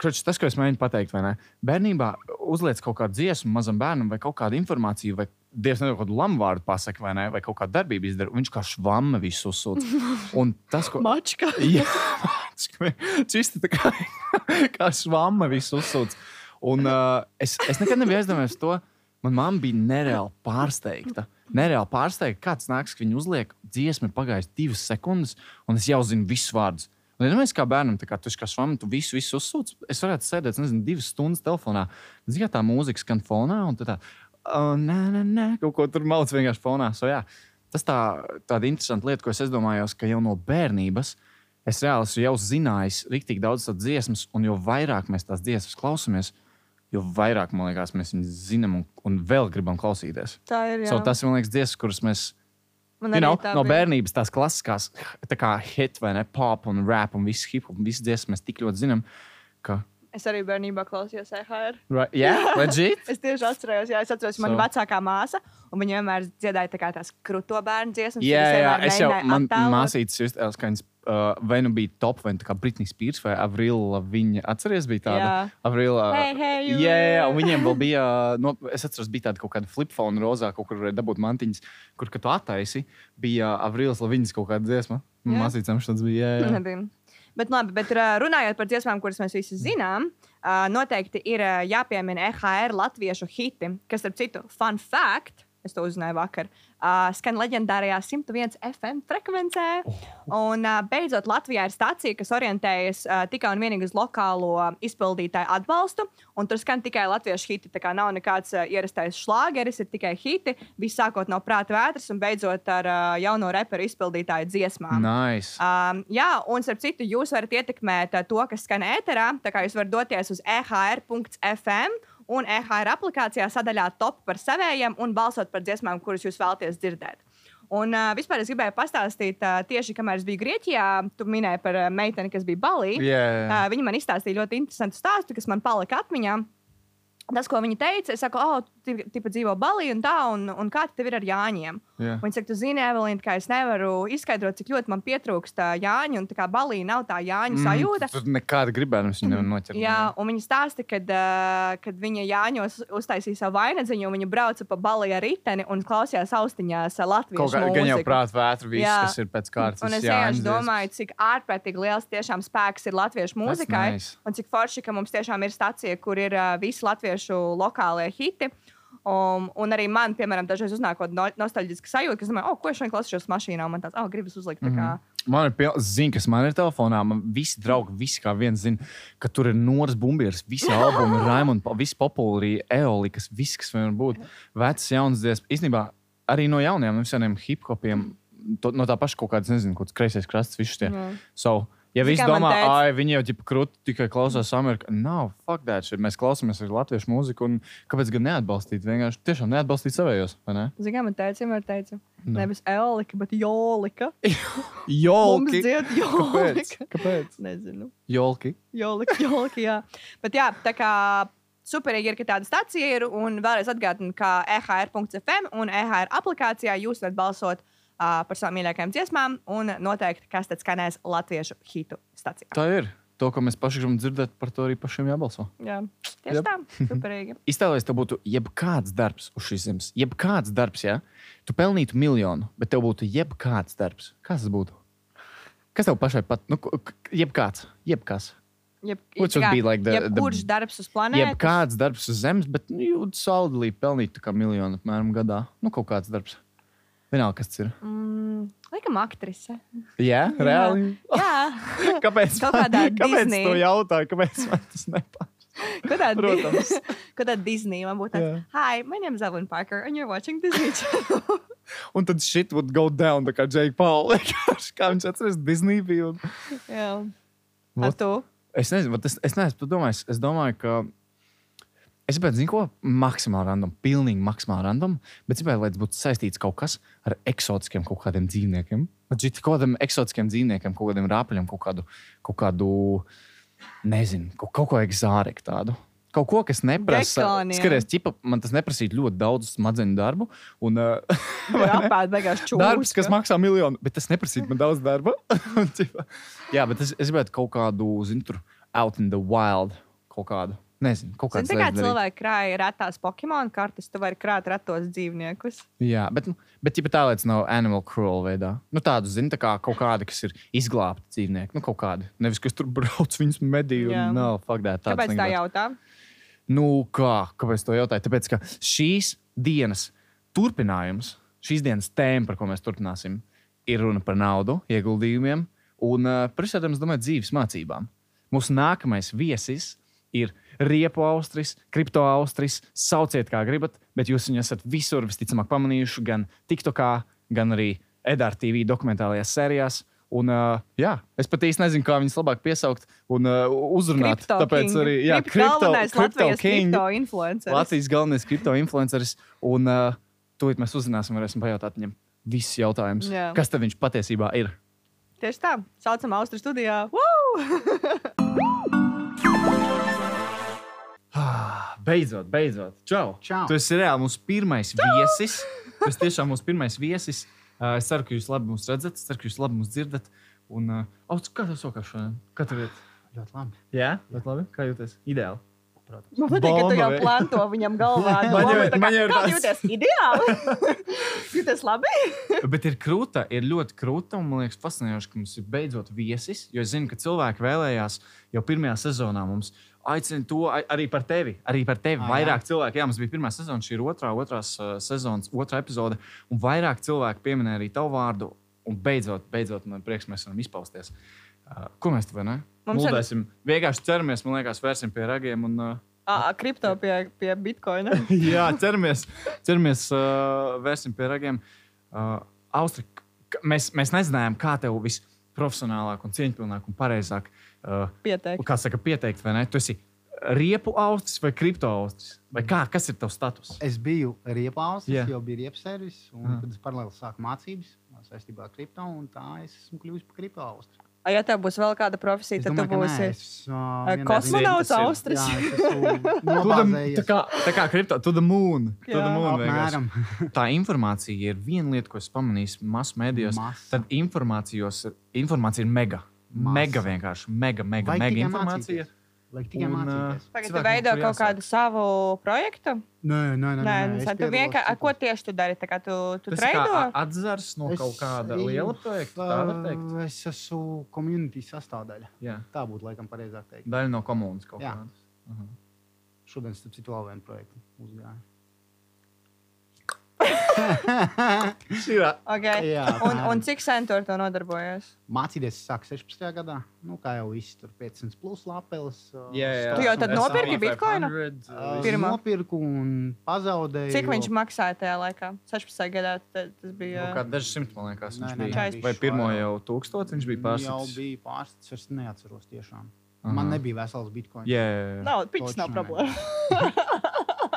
Kroč, tas, ko es mēģinu pateikt, vai ne? Bērnībā uzliek kaut kādu dziesmu mazam bērnam, vai kaut kādu informāciju, vai dievs nezinu, kādu lamuvārdu pasakā, vai, ne? vai kaut kādu darbību izdara. Viņš kā švamma visu uzsūc. Un tas, ko.
Mačka!
Jā, čisti tā kā, kā švamma visu uzsūc. Un uh, es, es nekad nebiju aizdomājies to. Manā mamma bija nereāli pārsteigta. Nereāli pārsteigta, kāds nāks, ka viņa uzliek dziesmu, ir pagājis divas sekundes, un es jau zinu visus vārdus. Un, ja mēs kā bērnam, tā kā tu kā švamma, tu visu, visu uzsūc, es varētu sēdēt, nezinu, divas stundas telefonā. Zini, tā mūzika skan fonā, un tā, oh, nē, nē, nē, kaut ko tur malc vienkārši fonā. So, jā, tas tā, tāda interesanta lieta, ko es domāju, ka jau no bērnības es reāli esmu jau zinājis rīktīgi daudz tādas dziesmas, un jo vairāk mēs tās dziesmas klausāmies, jo vairāk man liekas, mēs viņus zinām un, un vēl gribam klausīties.
Tā ir.
So,
jā.
tas ir man liekas, dziesmas, kuras mēs
Man
you know, no bērnības tās klasiskās, tā kā hit vai ne, pop un rap un viss hip hop, visas dziesmas mēs tik ļoti zinām. Ka,
Es arī bērnībā klausījos EHR.
right, yeah, legit.
Es tieši atceros, jā, es atceros, man
So-
so. vecākā māsa, un viņa vienmēr dziedāja tā tās kruto bērnu dziesmas.
Jā,
kuras
jā,
vienmēr
es jau, man māsītes justās, ka viņas uh, vai nu bija top, vai nu kā Britney Spears vai Avrila, viņa atceries, bija tāda.
Jā.
Avrila.
Hey, hey, you.
Jā, jā, un viņiem vēl bija, no, es atceros, bija tāda kaut kāda flip-phone rozā, kaut kur dabūt mantiņas, kur, kad tu attaisi, bija Avrilas Laviņas kaut kāda dziesma.
Jā.
Māsīcām šāds bija, jā, jā.
Nebija. Bet, labi, bet runājot par dziesmām, kuras mēs visi zinām, noteikti ir jāpiemina EHR latviešu hiti, kas, starp citu, fun fact, es to uzzināju vakar, uh, skan leģendārajā 101 FM frekvencē. Un uh, beidzot, Latvijā ir stācija, kas orientējas uh, tikai un vienīgi uz lokālo izpildītāju atbalstu. Un tur skan tikai latviešu hiti. Tā kā nav nekāds uh, ierastais šlāgeris, ir tikai hiti. Viss sākot no prāta vētras un beidzot ar uh, jauno reperu izpildītāju dziesmām.
Nice.
Um, jā, un starp citu, jūs varat ietekmēt uh, to, kas skan ēterā. Tā kā jūs varat doties uz ehr.fm un EHR aplikācijā sadaļā top par savējiem un balsot par dziesmām, kuras jūs vēlaties dzirdēt. Un uh, vispār es gribēju pastāstīt, uh, tieši kamēr es biju Grieķijā, tu minēji par uh, meiteni, kas bija Balī.
Jā.
Uh, viņa man izstāstīja ļoti interesantu stāstu, kas man palika atmiņā. Tas, ko viņi teica, es saku, oh, tu dzīvo Balī un tā, un, un kā tev ir ar Jāņiem?
Jā.
Viņa saka, tu zini, Evelīna, ka es nevaru izskaidrot, cik ļoti man pietrūkst ā, Jāņu, un tā kā Balī nav tā sajūta.
Mm, Tur nekāda gribējums viņu nevar noķert.
Jā, un viņa stāsta, kad, uh, kad viņa Jāņos uztaisīja savu vainagdziņu, un viņa brauca pa baliju ar riteni un klausījās austiņās ā,
Kaut
latviešu
kā gan jau prātā vētra, viss,
Jā.
kas ir pēc kārtas.
Un es vienkārši domāju, cik ārprātīgi liels tiešām spēks ir latviešu mūzikai.
nice.
Un cik forši, ka mums tiešām ir stacija, kur ir uh, visi latviešu lokālie hiti. Um, un arī man, piemēram, dažreiz uznāk no nostalģiska sajūta, ka es domāju, oh, ko es šodien klausīšos mašīnā, un man tāds, oh, gribas uzlikt. Mm -hmm.
Man ir pilns, zina, kas man ir telefonā. Man visi draugi, visi kā viens zina, ka tur ir Noras Bumbieris, visi albumi, Raimonds, visi populāri, Eolikas, viss, kas var būt. Vecas, jaunas dziesmas. Īstenībā arī no jauniem, no visiem hip hopiem, to, no tā paša kaut kādas, nezinu, kaut kāds kreisais krasts, visus tie.
Jā.
So, ja
man
domā,
teica-
ah, viņi jau ģipa krūti tikai klausās Amerikā, nav, fuck that shit. Mēs klausāmies arī latviešu mūziku, un kāpēc gan neatbalstīt? Vienkārši tiešām neatbalstīt savējos, vai ne?
Zini, kā man teica, vienmēr teica,
Nu.
nevis eolika, bet jolika.
Jolki!
dzied
Kāpēc?
jolika.
Kāpēc?
Nezinu.
Jolki!
Jolika, jolika, jā. Bet jā, tā kā superīgi ir, ka tāda stacija ir. Un vēlreiz atgādinu, ka EHR.FM un EHR aplikācijā jūs varat balsot uh, par savām mīļākajām dziesmām un noteikti, kas tad skanēs latviešu hitu stacijā.
Tā ir. To, ko mēs paši gribam dzirdēt, par to arī pašiem jābalso.
Jā, tieši
Jep.
tā, superīgi.
Iztēlojies, tev būtu jebkāds darbs uz šīs zemes. Jebkāds darbs, ja tu pelnītu miljonu, bet tev būtu jebkāds darbs. Kas tas būtu? Kas tev pašai pat? Nu, jebkāds, jebkas.
Jeb,
Which would be like the-
jebkurš
the-
darbs uz planētas.
Jebkāds darbs uz zemes, bet nu, jūtas solidly pelnīt kā miljonu apmēram gadā. Nu, kaut kāds darbs. Vienalga, kas tas ir.
Mm, laikam aktrise.
Jā, reāli.
Jā,
Kāpēc?
Kaut
man-
kādā
Kāpēc tu jautāji? Kāpēc man tas nepārāk?
Ko tāda
Protams.
Ko tāda Disney man būtu tāds?
Jā.
Hi, my name is Evelyn Parker and you're watching Disney Channel.
Un tad shit would go down, tā kā Jake Paul. Kā viņš atceras Disney bija. un-
Jā. Ar
Vot.
to?
Es nezinu, bet es, es neesmu tu domājis. Es domāju, ka. Es gribētu, zinu, ko maksimāli random, pilnīgi maksimāli random, bet es gribētu, lai tas būtu saistīts kaut kas ar eksotiskiem kaut kādiem dzīvniekiem. Kaut kādiem eksotiskiem dzīvniekiem, kaut kādiem rāpļiem, kaut kādu, kaut kādu nezinu, kaut, kaut ko egzāriku tādu. Kaut ko, kas neprasa.
Gekoniem.
Skaties, ķipa, man tas neprasītu ļoti daudz smadzeņu darbu. Un, uh,
Apēd beigās čūskas.
Darbs, kas maksā miljonu, bet tas neprasītu man daudz darba. Un, ķipa, Jā, bet es, es gribētu kaut kādu, zinu, tur out in the wild, kaut kādu. Nezinu, kaut kādu
tā kā cilvēki krāja retās Pokemon kartes, tu vari krāt retos dzīvniekus.
Jā, bet, bet ja tā lietas nav animal cruel veidā. Nu, tādu, zinu, tā kā kaut kādi, kas ir izglābti dzīvnieki. Nu, kaut kādi. Nevis, kas tur brauc, viņus medī.
Jā.
Un, no, fuck that,
Kāpēc tā
negribētu.
jautā?
Nu, kā? Kāpēc to jautāju? Tāpēc, ka šīs dienas turpinājums, šīs dienas tēma, par ko mēs turpināsim, ir runa par naudu, ieguldījumiem un visādām, es domāju, dzīves mācībām. Mūsu nākamais viesis ir riepu austris, kripto austris. Sauciet, kā gribat, bet jūs viņu esat visur visticamāk pamanījuši, gan TikTokā, gan arī Edāra TV dokumentālajās sērijās. Un, uh, jā, es pat īsti nezinu, kā viņus labāk piesaukt un uh, uzrunāt.
Crypto
Tāpēc
King.
arī jā,
Kripto- galvenais Latvijas
King.
kripto influenceris.
Latvijas galvenais kripto influenceris. Un uh, tūlīt mēs uzzināsim, varēsim pajautāt viņam visus jautājumus.
Jā.
Kas tad viņš patiesībā ir?
Tieši tā. Saucam Austrijas studijā. Woo!
Beidzot, beidzot. Čau!
Čau.
Tu esi reāli mūsu pirmais viesis. Tu esi tiešām mūsu pirmais viesis. Uh, es ceru, ka jūs labi mūs redzat, es ceru, ka jūs labi mūs dzirdat. Un, uh, oh, kā tev sokās šodien? Kā tev iet?
Ļoti labi.
Jā, ļoti labi. Kā jūties? Ideāli.
Protams.
Man patīk, ka tu jau planto viņam galvā.
Man jau-
tā kā,
man jau ir tāds-
jūties? Ideāli! jūties labi?
Bet ir krūta, ir ļoti krūta. Un man liekas, fascinējoši, ka mums ir beidzot viesis. Jo es zinu, ka cilvēki vēlējās jau pirmajā sezonā mums aicina to arī par tevi. Arī par tevi.
Ah,
vairāk cilvēku, jā, mums bija pirmā sezona, šī ir otrā, otrās uh, sezonas, otrā epizode. Un vairāk cilvēku pieminēja arī tavu vārdu. Un beidzot, beidzot man prieks, mēs varam izpausties. Uh, ko mēs varam?
Mums ir-
Mūldēsim. Vienkārši ceramies, man liekas, vērsim pie ragiem. Un, uh,
Ā, Kripto pie, pie bitkoina.
Jā, ķeramies, ķeramies uh, vērsim pie ragiem. Uh, Austri, mēs, mēs nezinājām, kā tev visprofesionālāk, un cieņpilnāk un pareizāk uh,
Pieteikt.
kā saka, pieteikt, vai ne? Tu esi riepu austris vai kripto austris? Vai kā, kas ir tavs status?
Es biju riepās,
Jā.
yeah. jau biju riepas servis, un
Ah.
tad es paralēli sāku mācības saistībā ar kripto, un tā es esmu kļuvis par kripto austru.
A, ja tev būs vēl kāda profesija,
Es
tad tu
domāju, nē,
būsi
uh,
kosmonauts Austris.
Tā kā, tā kā kripto, to the moon. To the moon tā informācija ir viena lieta, ko es pamanīju masu mēdījos. Tad informācija ir mega.
Masa.
Mega vienkārši. Mega, mega,
Vajag
mega informācija.
mācīties. Vajag tikai
Un,
mācīties.
Tagad tu veido kaut
jāsāk.
kādu savu projektu.
Nē, nē, nē.
Nē,
nē,
nē, nē tu
piedalos
vienkārši. Ko tieši tu dari? Tā kā tu, tu
Tas ir kā
treido?
atzars no
Es
kaut kāda liela projekta. Tā var teikt.
uh, Es esmu komunitīs sastāvdaļa.
Jā.
Tā būtu laikam pareizāk teikt.
Daļa no komunas kaut kādas. Aha.
Šodien, starp citu, vēl vienu projektu uzgāju.
Okay.
Jā,
un, un cik sen tu ar to nodarbojies?
Mācīties sāk 16. gadā. Nu, kā jau viss tur 500 plus lapeles. uh,
Jā, jā.
Tu jau tad nopirki?
500,
Uh,
uh,
Pirmā.
Nopirku un pazaudēju.
Cik viņš maksāja tajā laikā? 16. gadā ta- tas
Nu,
bija.
kā daži simti, man liekas,
Nē,
viņš
nē,
bija. Vai
viņš
pirmo jau tūkstotis viņš bija
Jau
pārstāvs?
bija pārstāvs, es neatceros tiešām.
Aha.
Man nebija vesels bitkoins.
Jā, jā, jā.
Nav, pičs nav problēma.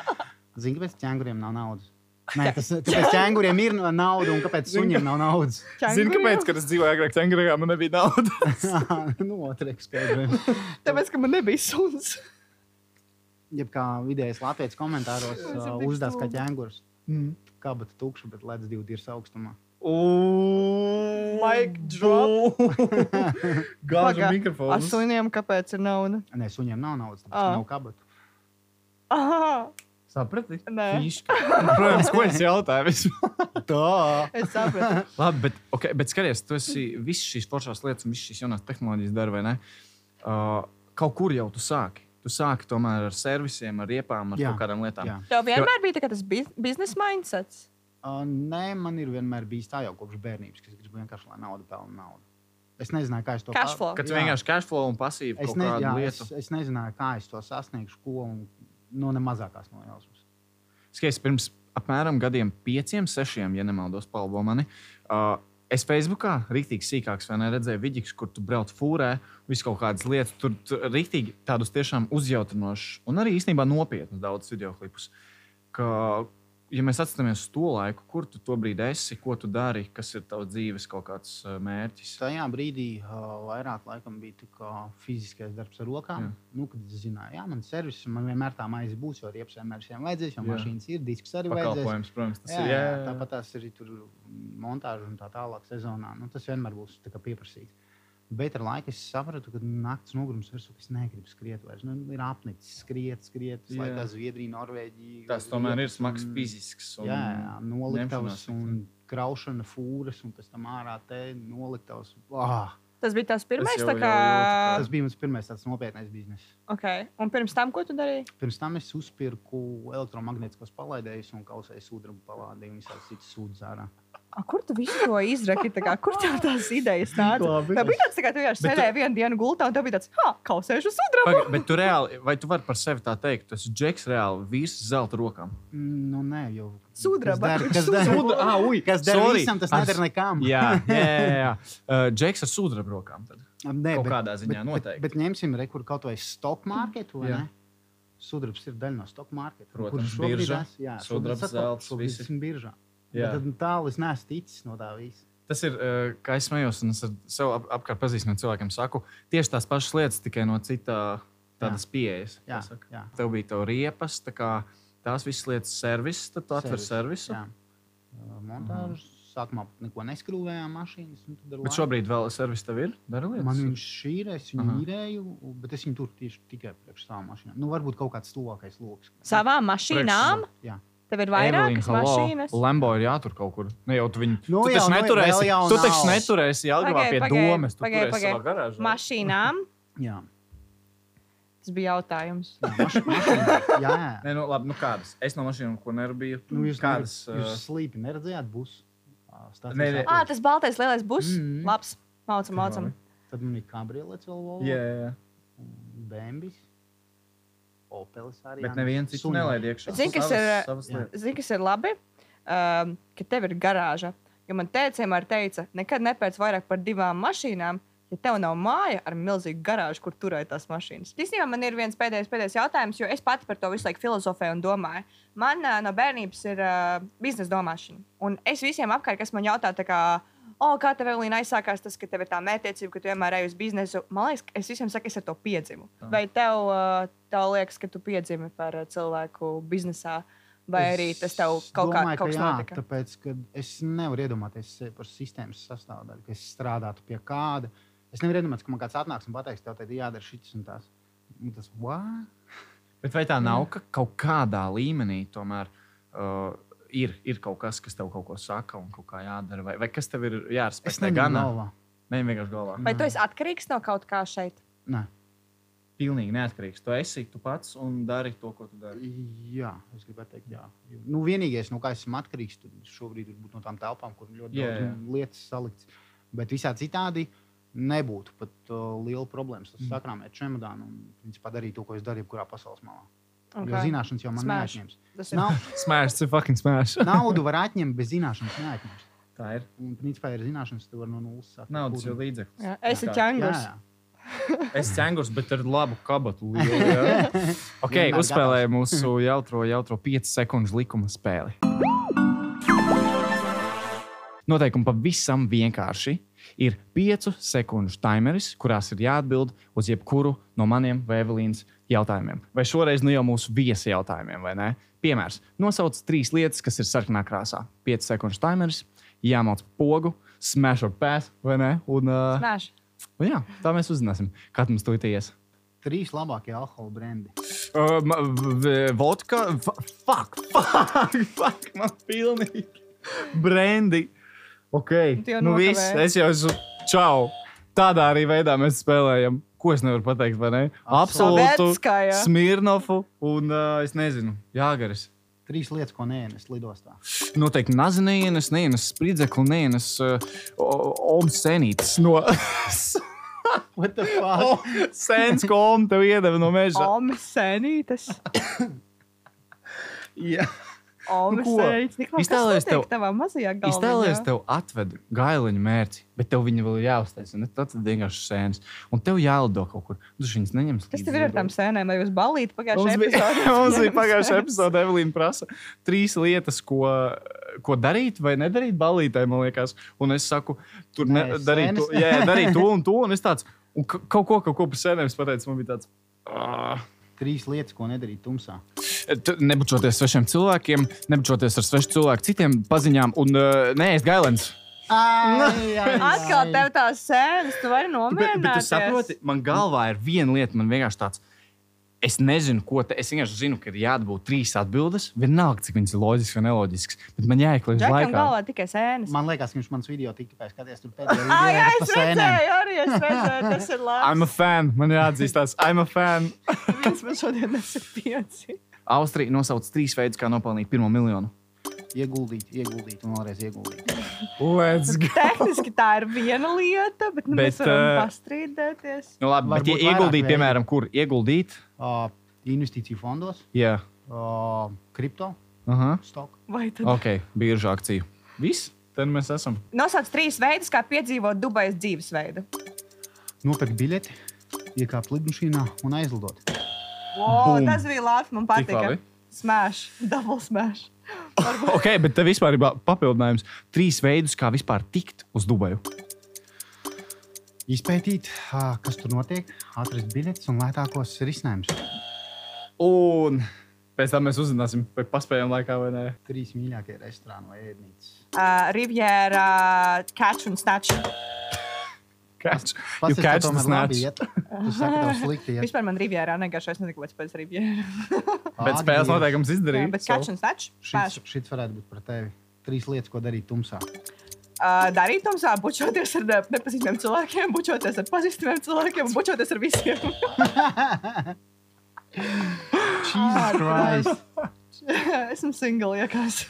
Zini, kāpēc ķēnguriem nav naudas? Nē, tas tāpēc ķēnguriem ir nauda un kāpēc suņiem nav naudas.
Zini, kāpēc? Kad es dzīvoju agrāk Tengrijā, man nebija naudas.
nu, otrēks skaidrojums.
Tāpēc, ka man nebija suns.
Jeb kā vidējais latviečs komentāros uh, uzdās kā ķēngurs.
Mm.
Kabata tukša, bet ledus divi ir augstumā.
Mic drop. Gāžu
Ar
mikrofonu.
suniem kāpēc ir nauda?
Nē, suņiem nav naudas, tāpēc
Ah.
nav kabatu.
Aha,
Saprati?
Nē.
Protams, ko es jautāju?
Tā!
es sapratu.
Labi, bet, okay, bet skaties, tu esi visas šīs foršās lietas un visas šīs jaunās tehnoloģijas dari, vai ne? Uh, kaut kur jau tu sāki. Tu sāki tomēr ar servisiem, ar riepām, ar
Jā,
kaut kādām lietām.
Jā.
Tev vienmēr bija tā, tas biz- biznesa mindsets.
Uh, nē, man ir vienmēr bijis tā jau kopš bērnības, ka es gribu vienkārši, lai nauda pelna naudu. Es nezināju, kā es to
Cash flow.
Kad vienkārši cashflow un pasīvi
Es, ne,
kādu
jā,
lietu.
es, es nezināju, kā es to sasniegšu, ko un no ne mazākās nojausmas.
Skaties, pirms apmēram gadiem, pieciem, sešiem, ja nemaldos, palbo mani. Uh, es Facebookā rīktīgi sīkāks, vai ne redzēju vidīgus, kur tu brauc fūrē, visu kaut kādas lietas. Tur tur rīktīgi tādus tiešām uzjautrinošus un arī īstenībā nopietnus daudz video klipus. Ka, ja mēs atceramies uz to laiku, kur tu to brīdi esi, ko tu dari, kas ir tavs dzīves kaut kāds mērķis.
Tajā brīdī uh, vairāk laikam, bija fiziskais darbs ar rokām.
Jā.
Nu, kad es zināju, ka man ir servis, man vienmēr tā maize būs, jo riepas vienmēr šiem vajadzēs, jo
Jā.
mašīnas ir, disks arī vajadzēs.
Pakalpojums, protams, tas
Jā,
ir.
jā,
Jā,
tāpat tās arī tur montāža un tā tālāk sezonā. Nu, tas vienmēr būs pieprasīts. Bet ar laiku es sapratu, ka naktas nogurums virsū es negribu skriet vairs. Nu, ir apnicis skriet, skriet, lai tā Zviedrija, Norvēģija.
Tas tomēr ir smags
un-
fizisks. un
Jā, jā, noliktavas un kraušana fūras, un pēc tam ārā te noliktavas. Ah,
Tas bija tas pirmais.
jau-
tā
jau
kā...
tas bija mans pirmais tāds nopietnais bizness.
okay. Un pirms tam, ko tu darīji?
Pirms tam es uzpirku elektromagnētiskos palaidējus un kausēju sudraba palādēju un visādi citas sūdzes ārā.
A, kur tu visu to izraki? Tā Kā, kur tev tās idejas nāca?
Labi.
Tev bija tāds, tā kā tu vienkārši
Bet tu-
sēdēji vienu dienu gultā, un tev bija tāds, ah, kausēšu sudrabu.
Paga, bet tu reāli, vai tu vari par sevi tā teikt, tas ir džeks reāli vīrs zelta rokām?
Nu, nē, jau.
Sudraba.
Kas der,
Sudraba.
Sudra- ah, ui,
kas der
sorry.
visam, tas neder nekam.
Jā, jā, jā. jā. Uh, džeks ar sudraba rokām. Tad.
Nē,
Kaut kādā ziņā
bet,
noteikti.
Bet, bet ņemsim rekur kaut vai stock market, vai
Jā.
ne? Sudrabs ir daļa no stock market.
Protams,
es- Jā,
Sudrabs, zelts, visi.
esmu biržā.
Jā.
Bet Tad tālu es neesmu ticis no tā visa.
Tas ir, uh, kā es smējos, un es ar sev ap, apkārt pazīstamiem cilvēkiem saku, tieši tās pašas lietas, tikai no citā tādas pieejas.
Jā,
tā saka.
jā.
Tev bija tā riepas, tā kā tās visas lietas servis, tad tu atver
Servis,
servisu.
Jā. Uh, Montāžu. Sākumā neko neskrūvējām mašīnas. un tad ar
Bet šobrīd vēl servis tev ir?
Man viņš ir, es viņu
Aha.
īrēju, bet es viņu tur tieši tikai priekš savām mašīnām. Nu, varbūt kaut kāds tuvākais lokus.
Savām mašīnām?
Jā.
Tev ir vairākas
hello.
mašīnas.
Lembo ir jātur kaut kur. Ne jau tu viņu.
Nu
tu
jau,
taču
nu,
neturēsi,
jau
tu taču neturēsi Jelgavā pie domas. Tu
pagaid, pagaid.
savā garāžā.
Mašīnām?
Jā.
Tas bija jautājums.
Jā, maš, mašīna, jā.
Nē, nu, labi, nu kādas? Es no mašīnām, ko nerabīju.
Nu, jūs
kādas?
Jūs
uh,
slīpi neredzējāt būs?
Nē, nē.
Ah, tas baltais lielais bus.
Mhm.
Labs. Mācam, mācam.
Tad man ir kabriolets vēl Volvo,
Jā, jā, jā.
Bembis, Opelis arī.
Bet neviens cits nelaid iekšā.
Zini, kas
Savas-
ir-
savas.
Zini, kas ir labi? Um, ka tev ir garāža. Jo man teica, vienmēr teica, nekad nepēc vairāk par divām mašīnām, ja tev nav māja ar milzīgu garāžu, kur turēt tās mašīnas. Īstenībā man ir viens pēdējais, pēdējais jautājums, jo es pati par to visu laiku filozofēju un domāju. Man uh, no bērnības ir uh, biznesa domāšana. Un es visiem apkārt, kas man jautā, tā kā, O, kā tev Evelīna aizsākās tas, ka tev ir tā mētiecība, ka tu vienmēr ej uz biznesu? Man liekas, es visiem saku, es ar to piedzimu. Vai tev, uh, tev liekas, ka tu piedzimi par uh, cilvēku biznesā, vai arī tas tev kaut kā
domāju,
kaut kas
ka jā,
notika?
Tāpēc, ka es nevaru iedomāties par sistēmas sastāvdaļu, ka es strādātu pie kāda. Es nevaru iedomāties, ka man kāds atnāks un pateiks, tev te ir jādara šis un tas. Un tas what?
Bet vai tā nav, ka kaut kādā līmenī tomēr uh, ir, ir kaut kas, kas tev kaut ko saka un kaut kā jādara? Vai, vai kas tev ir
Es
jārespektē? Gan
galvā.
ne vienkārši galvā.
Vai tu esi atkarīgs no kaut kā šeit?
Nē.
Pilnīgi neatkarīgs. Tu esi tu pats un dari to, ko tu dari.
Jā, es gribētu teikt, jā. Nu, vienīgais, no kā esmu atkarīgs, tad šobrīd ir būt no tām telpām, kur ļoti
Jā,
daudz
jā.
lietas salikts. Bet visā citādi nebūtu pat uh, liela problēma.
Mm.
Tas sakrāmēt čemodānu un principā, darīt to, ko es daru jebkurā pasaules malā. Okay. Jo zināšanas jau man
Smash.
neatņems.
Tas ir
Nav,
Smērs, tas ir fucking smērs.
naudu var atņemt, bet zināšanas neatņems.
Tā ir.
Un, principā, ir zināšanas, tu vari no nulles sākt.
Naudas jau līdzeklis.
Jā,
Jā.
Jā,
ķēngurs.
Es cenšos, bet ar labu kabatu. lielu, jā. ok,
Vienmēr
uzspēlēju mūsu jautro, jautro 5 sekundžu likuma spēli. Noteikumi pavisam vienkārši. Ir 5 sekundžu timeris, kurās ir jāatbild uz jebkuru no maniem vai Evelīnas jautājumiem. Vai šoreiz nu jau mūsu viesi jautājumiem, vai ne? Piemērs. Nosauc trīs lietas, kas ir sarkanā krāsā. 5 sekundžu timeris, jāmauc pogu, smash or pass, vai ne? Un, uh,
Smēš.
un jā, tā mēs uzzināsim, kad mums to ies.
Trīs labākie alkohola brendi.
Uh, vodka, fuck, fuck, fuck, man pilnīgi. Brandy. Ok,
jau
nu viss, es jau esmu. Čau! Tādā arī veidā mēs spēlējam. Ko es nevaru pateikt, vai ne? Absolūtu.
Sovietskaya.
Smirnofu un uh, es nezinu, Jāgaris.
Trīs lietas, ko neienes lidostā.
Noteikti nazinīnas, neienas spridzekli, neienas uh, omsenītas no
What the fuck?
sēnes, ko om tev iedeva no meža.
Omi senītas.
Jā.
Omi
Nu Iztēlojies tev-? Iztēlojies, tev atved gaileņa mērķi, bet tev viņa vēl ir jāuztais. un Tad tas vienkārši sēnes. Un tev jālido kaut kur. Tu viņas neņems.
Kas tev ir ar tām sēnēm? Vai jūs balīt pagājušajā epizodē?
mums bija pagājušā epizode, Evelīna prasa trīs lietas, ko, ko darīt vai nedarīt balītē, man liekas. Un es saku, tur ne,
Nē,
darīt, to, jā, darīt to un to. Un es tāds, un ka- kaut ko, kaut ko par sēnēm pateicu, man bija tāds. "Ah."
Trīs lietas, ko nedarīt tumsā.
Tu- Nebučoties svešiem cilvēkiem, nebučoties ar svešu cilvēku, citiem paziņām un uh, neēst gailens.
Atkal tev tās sēnes, tu vari
Bet, bet tu saproti, man galvā ir viena lieta, man vienkārši tāds. Es nezinu, ko te. Es vienkārši zinu, ka ir jāatbūt trīs atbildes. Vienalga, cik viņas ir loģiskas vai neloģiskas. Bet man jāiekļauj
Džekam
laikā.
galvā tikai sēnes.
Man liekas, ka viņš manas video tikai skaties tur pēdējā
Ah, jā,
video
es redzēju, arī es redzēju, tas ir
I'm
labi.
a fan. Man jāatzīstās, I'm a fan.
Viens man šodien nesaka pieci.
Austrija nosauc trīs veidus, kā nopelnīt pirmo miljonu.
Ieguldīt, ieguldīt un vēlreiz ieguldīt.
Let's go.
Tehniski tā ir viena lieta, bet nu,
Bet,
mēs varam
eh,
pastrīdēties.
Nu, labi,
Var
bet ja ieguldīt,
veidi.
piemēram, kur ieguldīt?
Uh, investīciju fondos,
Jā,
uh, kripto,
aha.
stoku.
Vai tad?
Ok, birža akcija. Viss, tad mēs esam.
Nosauc trīs veidus, kā piedzīvot Dubajas dzīvesveidu.
Nopirkt biļeti, iekāpt lidmašīnā un aizlidot.
Wow,
Bum.
tas bija labi. Man
Tik
patika. Smash, double smash.
Ok, bet tev vispār ir papildinājums. Trīs veidus, kā vispār tikt uz Dubaju.
Izpētīt, kas tur notiek, atrast biļetes un lētākos risinājumus.
Un pēc tam mēs uzzināsim, vai paspējam laikā vai nē.
Trīs mīļākie restorāni vai ēdnīcas.
Uh, Riviera, Catch un Snatch.
Catch the
tomēr labi
snatch.
iet. Tu saki, tev slikti iet.
Vispār man Rivierā negaršo, es nezinu, kāpēc pēc Riviera.
Bet spēles noteikums
Jā,
izdarīt.
bet Catch un Snatch?
Šis, šis varētu būt par tevi. Trīs lietas, ko darīt tumsā.
Uh, darīt tumsā, bučoties ar ne- nepazīstamiem cilvēkiem, bučoties ar pazīstamiem cilvēkiem bučoties ar visiem.
Jesus Christ!
Esmu single, jākās.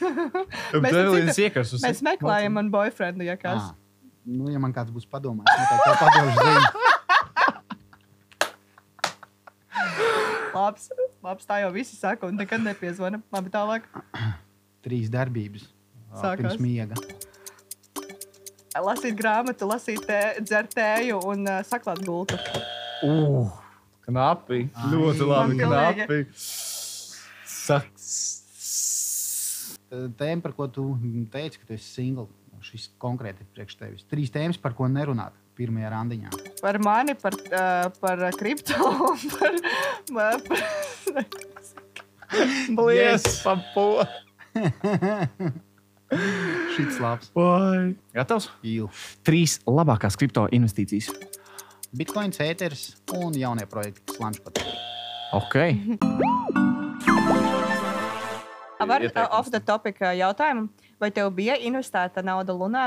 Mēs,
ir
mēs meklējam man boyfriendu, jākās.
Ah, nu, ja man kāds būs padomājis, noteikti tev padošu ziņu.
Labs, labs, tā jau visi saka, un nekad nepiezvana. Labi, tālāk.
Trīs darbības.
Sākās.
Pirms miega.
Lasīt grāmatu, lasīt, tē, dzert tēju un uh, saklāt gultu.
Uh, knapi.
Ai.
Ļoti labi. Knapi. Saks.
Tēma, par ko tu teici, ka tu esi single. Šis konkrēti priekš tevis. Trīs tēmas, par ko nerunāt pirmajā randiņā.
Par mani, par, uh, par kripto un par. par,
Blies, papo.
Šis labs.
Vai. Gatavs?
Jū.
Trīs labākās kripto investīcijas.
Bitcoin, Ethereum un jaunie projekti, kas lanč pat.
Ok.
Var off the topic uh, jautājumu. Vai tev bija investēta nauda Lunā?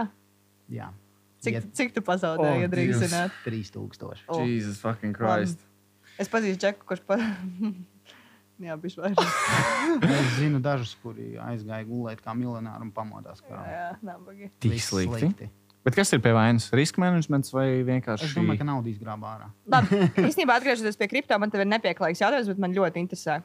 Jā.
Cik,
Iet
cik tu pazaudēji,
Oh,
ja
Dievs.
zināt?
3000.
Oh.
Jesus fucking
Christ. Es pazīstu Džeku, kurš pa... Jā, bija vairāk.
Es zinu dažus, kuri aizgāja gulēt kā miljonāri un pamodās. Kā
Jā, nabagi.
Tik
Viss
slikti. Bet kas ir pie vainas? Riska menedžments vai vienkārši
Es domāju, ka naudu izgrābā ārā.
Labi, īstenībā atgriežoties pie kripto, man te ir nepieklājīgs jautājums, bet man ļoti interesē.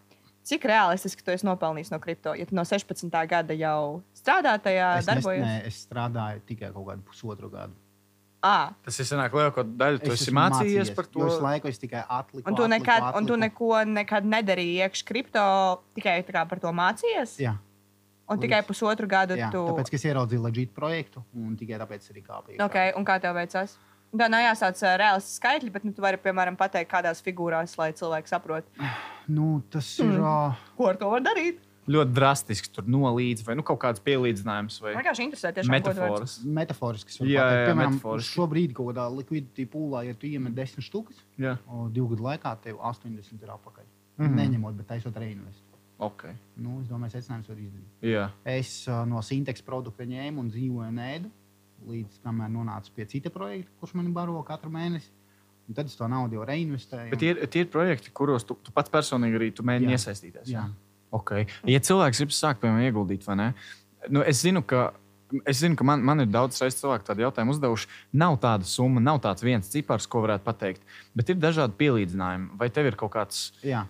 Cik realistiski tu esi nopelnījis no kripto? Ja tu no 16. gada jau strādā tajā, darbojies?
nē, es strādāju tikai kaut kādu pusotru gadu.
À,
Tas ir senāk lielāko daļu. Tu
Es
esi
esmu
mācījies par to.
Es laiku es tikai atliku.
un tu,
atliku,
nekad, un tu
atliku.
neko nekad nedarīji iekšā kripto, tikai par to mācījies.
Jā,
Un tikai pusotru gadu
jā,
tu.
tāpēc, ka es ieraudzīju leģitu projektu un tikai tāpēc arī kāpīju.
Okay, un kā tev veicās? Tā nav jāsauc uh, reāls skaitļi, bet nu, tu vari, piemēram, pateikt, kādās figūrās, lai cilvēki saprotu,
Nu, tas ir.
Mm. ko ar to var darīt.
Ļoti drastisks, tur nolīdz vai nu, kaut kāds pielīdzinājums vai
vienkārši interesē, tiešām, ko tu vari-
metafors.
Metaforiski.
Jā, jā,
piemēram,
metaforiski.
šobrīd kaut kādā likviditāte pūlā, ja tu iemet 10 štukas,
Jā,
divu gadu laikā tev 80 ir atpakaļ. Mm. -hmm. Neņemot, bet taisot reinvestēt.
ok.
Nu, es domāju, secinājums var izdarīt.
Jā.
Es uh, no Sintex produkta ņēmu un dzīvoju nēdu, līdz kamēr nonācu pie cita projekta, kurš man baro katru mēnesi. Un tad es to naudu jau reinvestēju.
Bet tie ir, tie ir projekti, kuros tu, tu pats personīgi arī mēģini
Jā.
iesaistīties.
Jā.
Okay. Ja cilvēks grib sākt, piemēram, ieguldīt, vai ne? Nu, es zinu, ka, es zinu, ka man, man ir daudz reizes cilvēku tādu jautājumu uzdevuši. Nav tāda summa, nav tāds viens cipars, ko varētu pateikt. Bet ir dažādi pielīdzinājumi. Vai tev ir kaut kāds.
Jā,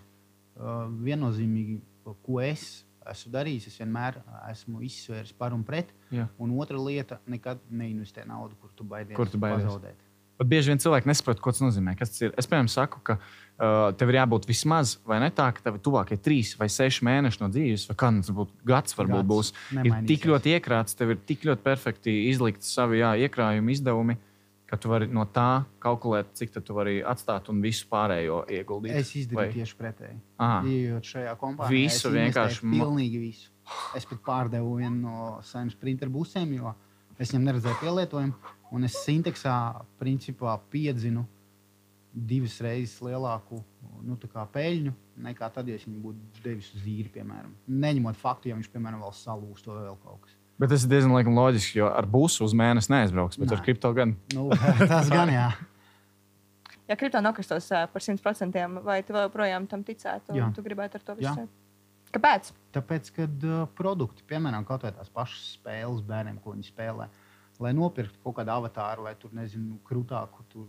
uh, viennozīmīgi, ko es esmu darījis, es vienmēr esmu izsvērs par un pret.
Jā.
Un otra lieta, nekad neinvestē naudu, kur tu baidies,
Kur tu baidies?
pazaudēt.
Bet bieži vien cilvēki nesaprot, ko tas nozīmē. Kas tas ir? Es, piemēram, saku, ka uh, tev ir jābūt vismaz, vai ne tā, ka tev ir tuvākie trīs vai seši mēneši no dzīves, vai kāds varbūt gads, varbūt
Gads
būs. Ir
nemainīsies.
tik ļoti iekrāts, tev ir tik ļoti perfekti izlikti savi jā, iekrājumi, izdevumi, ka tu vari no tā kalkulēt, cik tu vari atstāt un visu pārējo ieguldīt.
Es izdarīju
Vai-
tieši pretēji. Iejot šajā kompānijā,
Visu vienkārši
Pilnīgi visu. Es pat pārdevu vienu no saviem sprinteru busēm, jo es viņam neredzēju pielietojumu. Un es sinteksā principā piedzinu divas reizes lielāku nu, peļņu nekā tad, ja es viņu būtu devis uz īri, piemēram. Neņemot faktu, ja viņš, piemēram, vēl salūst vai vēl kaut kas.
Bet tas ir diezgan laikam, loģiski, jo ar busu uz mēnesi neaizbrauks, bet
Nē.
ar kripto gan.
Nu, tas gan jā.
Ja kripto nokristos par 100%, vai tu joprojām tam ticētu?
Jā.
un Tu gribētu ar to visu? Kāpēc?
Tāpēc, kad uh, produkti, piemēram, kaut vai tās pašas spēles bērniem, ko viņi spēlē, lai nopirktu kaut kādu avatāru, lai tur, nezinu, krūtāku, tur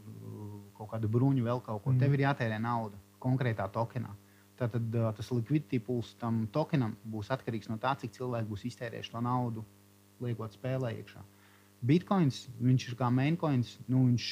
kaut kādu bruņu, vēl kaut ko, mm. tev ir jātērē nauda konkrētā tokenā. Tātad tas likviditāte pūls tam tokenam būs atkarīgs no tā, cik cilvēki būs iztērējuši to naudu, liekot spēlē iekšā. Bitcoins, viņš ir kā maincoins, nu, viņš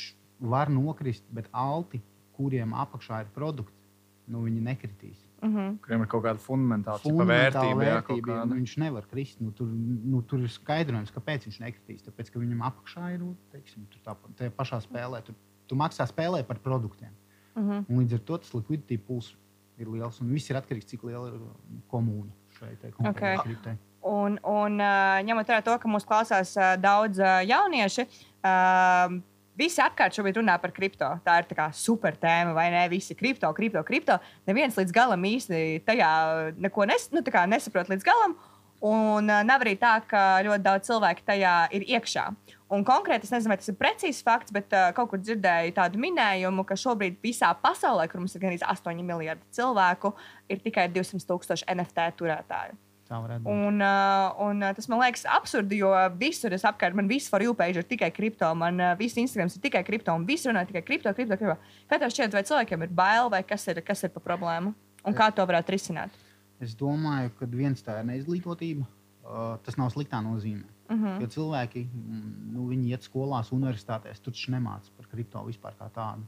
var nokrist, bet alti, kuriem apakšā ir produkts, nu, viņi nekritīs.
Uh -huh.
Kuriem ir kaut kāda fundamentāla
Fundamentāla
vērtība, jā,
vērtība,
kāda.
nu, viņš nevar krist. Nu, tur, nu, tur ir skaidrojums, kāpēc viņš nekritīs. Tāpēc, ka viņam apakšā ir teiksim, tur tā, pašā spēlē. Tu, tu maksā spēlē par produktiem.
Uh -huh.
Un līdz ar to tas likviditāte pūls ir liels. Un viss ir atkarīgs no tā, cik liela ir nu, komūna šai te
Ok.
konkrētajai kriptai.
Un, un uh, ņemot vērā to, ka mūsu klausās uh, daudz uh, jaunieši, uh, visi apkārt šobrīd runā par kripto. Tā ir tā kā super tēma, vai ne? Visi kripto, kripto, kripto. Neviens līdz galam īsti tajā neko nes, nu, nesaprot līdz galam. Un uh, nav arī tā, ka ļoti daudz cilvēku tajā ir iekšā. Un konkrēti, es nezinu, vai tas ir precīzs fakts, bet uh, kaut kur dzirdēju tādu minējumu, ka šobrīd visā pasaulē, kur mums ir gandrīz 8 miljardi cilvēku, ir tikai 200 tūkstoši NFT turētāju. Un, uh, un tas man liekas absurdi, jo visur es apkārt, man viss for page ir tikai kripto, man uh, viss Instagram ir tikai kripto, un viss runā tikai kripto, kripto, kripto. Kā tev šķiet, vai cilvēkiem ir bail, vai kas ir, kas ir pa problēmu? Un kā to varētu risināt?
Es domāju, ka viens tā ir neizglītotība. Uh, tas nav sliktā nozīmē.
Uh -huh.
Jo cilvēki, mm, nu, viņi iet skolās, universitātēs, tur taču nemācās par kripto vispār kā tādu.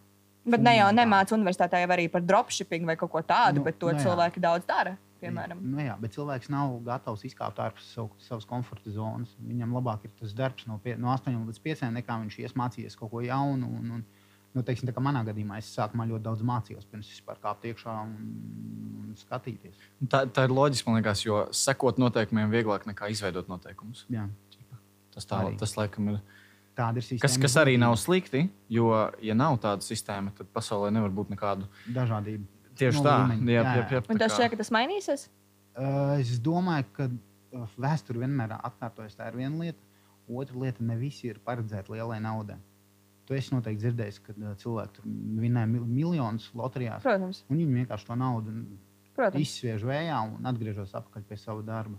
Bet ne jau nemāca universitātē jau arī par dropshipping vai kaut ko tādu,
Nu,
bet to
nu
nu,
jā.
cilvēki daudz dara. piemēram.
Nu, jā, bet cilvēks nav gatavs izkāpt ārpus savu, savas komforta zonas. Viņam labāk ir tas darbs no, pie, no 8 līdz 5, nekā viņš ies mācīties kaut ko jaunu. Un, un, nu, teiksim, manā gadījumā es sākumā ļoti daudz mācījos, pirms vispār kāpt iekšā un, un skatīties.
Tā, tā ir loģiski, man liekas, jo sekot noteikumiem vieglāk nekā izveidot noteikumus.
Jā.
Tas, tā,
Arī.
tas laikam ir.
Tāda ir sistēma.
Kas, kas arī nav slikti, jo, ja nav tāda sistēma, tad pasaulē nevar būt nekādu.
dažādība.
Tieši
No
tā,
līmeņa.
jā,
Jā,
jā,
jā.
jā,
tas šķiet, ka tas mainīsies.
Uh, es domāju, ka uh, vēsture vienmēr atkārtojas. Tā ir viena lieta. Otra lieta, ne visi ir paredzēti lielai naudai. Tu esi noteikti dzirdējis, ka cilvēki tur vinnēja mil miljonus loterijās.
Protams,
Un viņi vienkārši to naudu
protams.
izsviež vējā un atgriežas atpakaļ pie sava darba.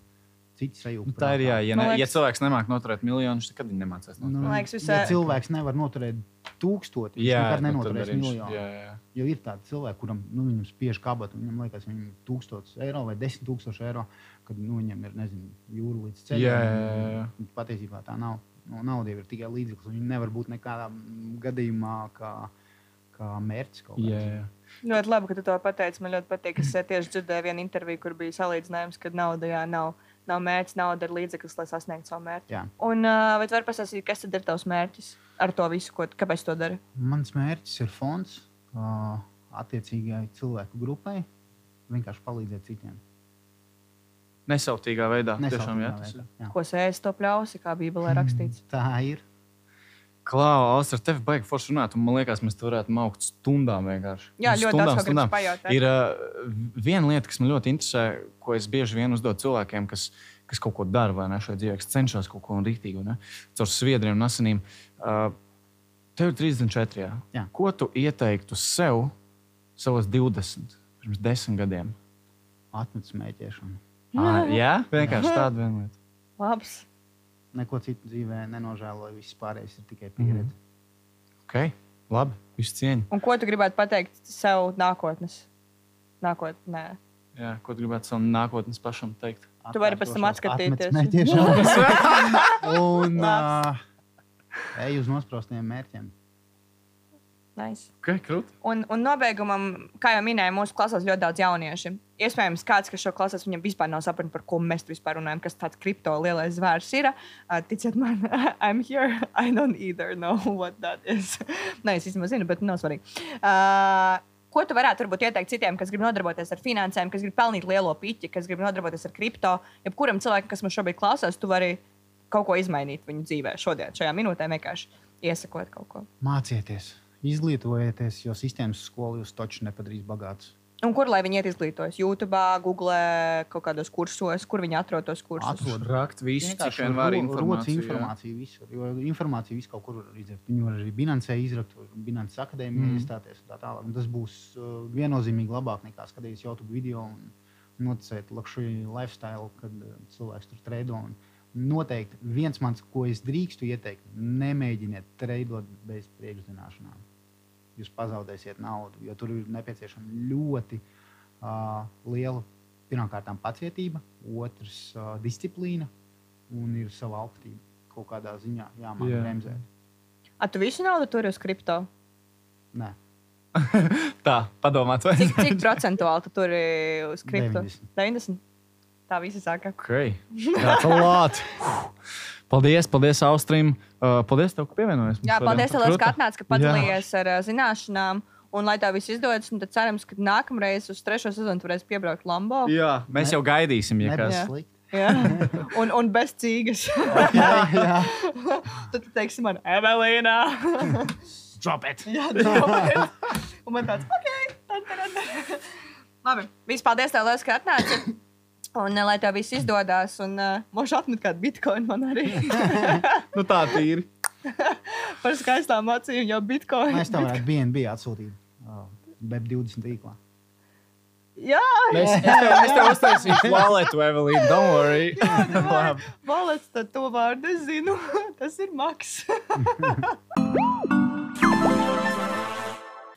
Cits sajūta.
Nu, tā ir jā, ja, ne,
liekas-
ja cilvēks nemāķi noturēt miljonus, tad kad viņi nemācās
Nu,
noturēt?
Man liekas,
ja
visā-
cilvēks nevar noturēt tūkstoti, viņš nekad
nu,
nenoturēs
viņš-
miljonu.
jā, jā.
Jo ir tādi cilvēki, kuriem nu, viņam spiež kabatu, viņam liekas, viņam ir 1000 eiro vai 10 000 eiro, kad nu, viņam ir nezinu, jūra līdz ceļam.
Jā, jā, jā.
Patiesībā tā nav. Nu, nauda ir tikai līdzeklis. Viņa nevar būt nekādā gadījumā kā, kā mērķis. kaut kāds.
Jā, jā.
Ļoti labi, ka tu to pateici. Man ļoti patīk. Es eh, tieši dzirdēju vienu interviju, kur bija salīdzinājums, ka nauda jā, nav, nav mērķis, nauda ir līdzeklis, lai sasniegtu savu mērķi.
Jā.
Un uh, vai tu vari pastāstīt, kas tad ir tavs mērķis ar to visu, ko, kāpēc to dari?
Mans mērķis ir fonds uh, attiecīgai cilvēku grupai. Vienkārši palīdzēt citiem.
Nesautīgā veidā.
Nesautīgā
Tiešām, jā.
Ko sēž to pļausi, kā Bībelē rakstīts?
Tā ir.
Klau, Austra, tev baigi forši runāt, un man liekas, mēs varētu maukt stundām vienkārši.
Jā, ļoti
stundām,
daudz
stundām.
pajautāt.
Ir uh, viena lieta, kas man ļoti interesē, ko es bieži vien uzdodu cilvēkiem, kas, kas kaut ko dara vai ne šajā dzīvē, kas cenšas kaut ko rītīgu, ne? caur sviedriem un asinīm. Uh, tev ir 34. Jā.
Jā.
Ko tu ieteiktu sev savos 20, pirms 10 gadiem?
Atmetu smēķēšanu.
Ah, jā, vienkārši tāda viena lieta.
Labs.
Neko citu dzīvē nenožēloju. Viss pārējais ir tikai
Mhm.
pieredze.
Okay. Labi, visu cieņu.
Un ko tu gribētu pateikt sev nākotnes? Nākotnē.
Jā, ko tu gribētu savam nākotnes pašam teikt?
Tu vari pēc tam atskatīties.
Smēķēšanu. Un uh, ej uz nosprostiem mērķiem.
Nice.
Okay, krūt.
Un, un nobeigumam, kā jau minēju, mūsu klasēs ļoti daudz jauniešu. Iespējams, kāds, kas šo klasēs, viņam vispār nav sapratis, par ko mēs vispār runājam, kas tāds kripto lielais zvērs ir. Uh, ticiet man, I'm here. I don't either know what that is. Nē, es īstenībā zinu, bet nav svarīgi. Uh, Ko tu varētu varbūt, ieteikt citiem, kas grib nodarboties ar finansēm, kas grib pelnīt lielo piķi, kas grib nodarboties ar kripto? Jebkuram cilvēkam, kas mums šobrīd klausās, tu vari kaut ko izmainīt viņu dzīvē šodien, šajā minūtē, vienkārši iesakot kaut ko.
Mācieties, izglītojieties, jo sistēmas skolu jūs taču nepadarīs bagātus.
Un kur lai viņi iet izglītojas? YouTube, Google, kaut kādos kursos, kur viņi atrod tos kursus?
Atrod.
Rakt visu, cik vien var informāciju.
informāciju visur. Jo informācija visu kaut kur var izdarīt. Viņu var arī Binancē izrakt, vai Binances akadēmijā
Mm.
iestāties. un Tā tālāk. Un tas būs uh, viennozīmīgi labāk nekā skatīties YouTube video un noticēt luxury lifestyle, kad uh, cilvēks tur trēdo. Un Noteikti viens mans, ko es drīkstu ieteikt, nemēģiniet treidot bez priekšzināšanām. Jūs pazaudēsiet naudu, jo tur ir nepieciešama ļoti uh, liela pirmkārt pacietība, otrs uh, disciplīna un ir sava augtība. Kaut kādā ziņā jāmāk
Jā.
yeah. bremzēt.
A, tu visu naudu turi uz kripto?
Nē,
Tā, padomāt, vai
Cik, cik procentuāli tu turi uz kripto?
90.
90. Tā visi saka.
Okay. That's a lot. Paldies, paldies Austrim. Uh, paldies, tev, ka pievienojies.
Jā, paldies, tev, ka atnāci, ka
Jā.
padalījies ar uh, zināšanām. Un lai tā viss izdodas, un tad cerams, ka nākamreiz uz trešo sezonu tu varēsi piebraukt Lambo.
Jā, mēs jau gaidīsim, ja kas.
Jā.
slikti.
Jā. Un, un bez.
Jā, jā.
tad tu teiksi man, Evelīna.
Drop it!
Jā, domāju. Un man tāds, ok, tad, tad, tad. Labi, viss paldies tev, Lielas, ka atnāci. Un eh, lai tev viss izdodas, un uh, možda atmet kādu bitkoinu man arī.
Nu, tā ir.
Par skaistām acīm jau bitkoinu.
Mēs tev varētu BNB atsūtīt. Uh, BEP20 tīklā.
Jā,
Mēs, es tev, es tev uztaisīšu walletu, Evelīna. Don't worry. Labi.
valets, tad to vārdu es zinu. Tas ir maks.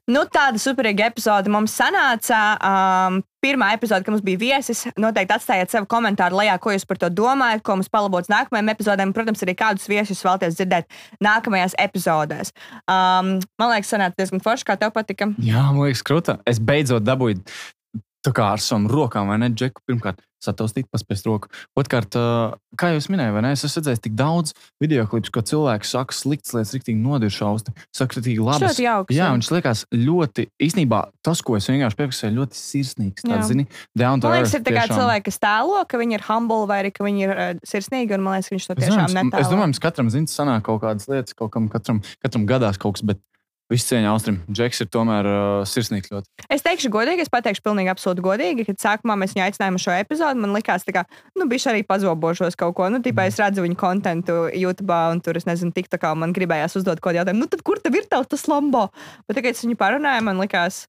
Nu, tāda superīga epizode mums sanāca. Um, pirmā epizode, kad mums bija viesis, noteikti atstājiet savu komentāru lejā, ko jūs par to domājat, ko mums palabots nākamajām epizodēm. Protams, arī kādus viesus vēlaties dzirdēt nākamajās epizodēs. Um, man liekas, sanāca diezgan forši, kā tev patika.
Jā, man liekas, krūta. Es beidzot dabūju tā kā ar savām rokām, vai ne? Džeku pirmkārt sataustīt, paspēst roku. Otrkārt, kā jūs minējāt, vai ne? Es esmu redzējis tik daudz video klipus, ko cilvēki saka sliktas lietas, riktīgi nodiršausti, saka riktīgi labas.
Ļoti jauks,
Jā, viņš liekas ļoti, īstenībā tas, ko es vienkārši piefiksēju, ļoti sirsnīgs. Tāds, zini,
Man liekas, ir tā
tiešām.
cilvēki, kas tēlo, ka viņi ir humble vai arī ka viņi ir uh, sirsnīgi, un man liekas, ka viņš to tiešām netēlo.
es domāju, mums katram zina, sanāk kaut kādas lietas, kaut kam katram, katram gadās kaut kas, bet viss cieņa Austrim. Džeks ir tomēr uh, sirsnīgs ļoti.
Es teikšu godīgi, es pateikšu pilnīgi absolūti godīgi, kad sākumā mēs viņu aicinājām uz šo epizodu. Man liekas, ka, nu, bija arī pazobošos kaut ko. Nu, tipā es redzu viņu kontentu YouTube, un tur es nezinu, tik tā kā man gribējās uzdot kaut kādu jautājumu. Nu, tad kur tev ir tev tas lambo? Bet tagad, kad es viņu parunāju, man liekas,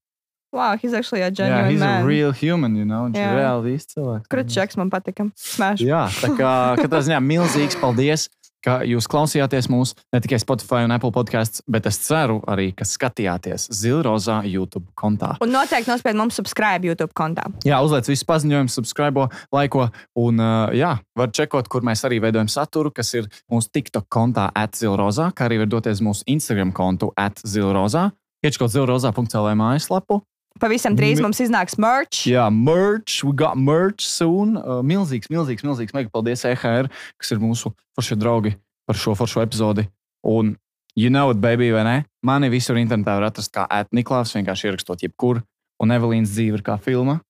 wow, he's actually a genuine
he's a
man.
real human, you know, viņš
Jā.
ir reāli īsts cilvēks.
Krutčaks man patika. Smash.
Jā, tā kā katrā ziņā milzīgs paldies, ka jūs klausījāties mūsu ne tikai Spotify un Apple podkāstos, bet es ceru arī, ka skatījāties Zilrozā YouTube kontā.
Un noteikti nospied mums subscribe YouTube kontā.
Jā, uzliec visus paziņojumus, subscribe, laiko. Un, jā, var čekot, kur mēs arī veidojam saturu, kas ir mūsu TikTok kontā atzilrozā, kā arī var doties mūsu Instagram kontu atzilrozā. Iečkot zilrozā.cl mājaslapu.
Pavisam drīz
Mi-
mums iznāks merch.
Jā, merch, we got merch soon. Uh, milzīgs, milzīgs, milzīgs. Mega paldies EHR, kas ir mūsu foršie draugi par šo foršo epizodi. Un, you know it, baby, vai ne? Mani visur internetā var atrast kā atniklāvs, vienkārši ierakstot jebkur. Un Evelīnas dzīve ir kā filma.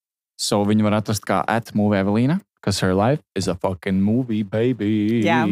So viņu var atrast kā atmovie Evelīna, kas her life is a fucking movie, baby.
Jā.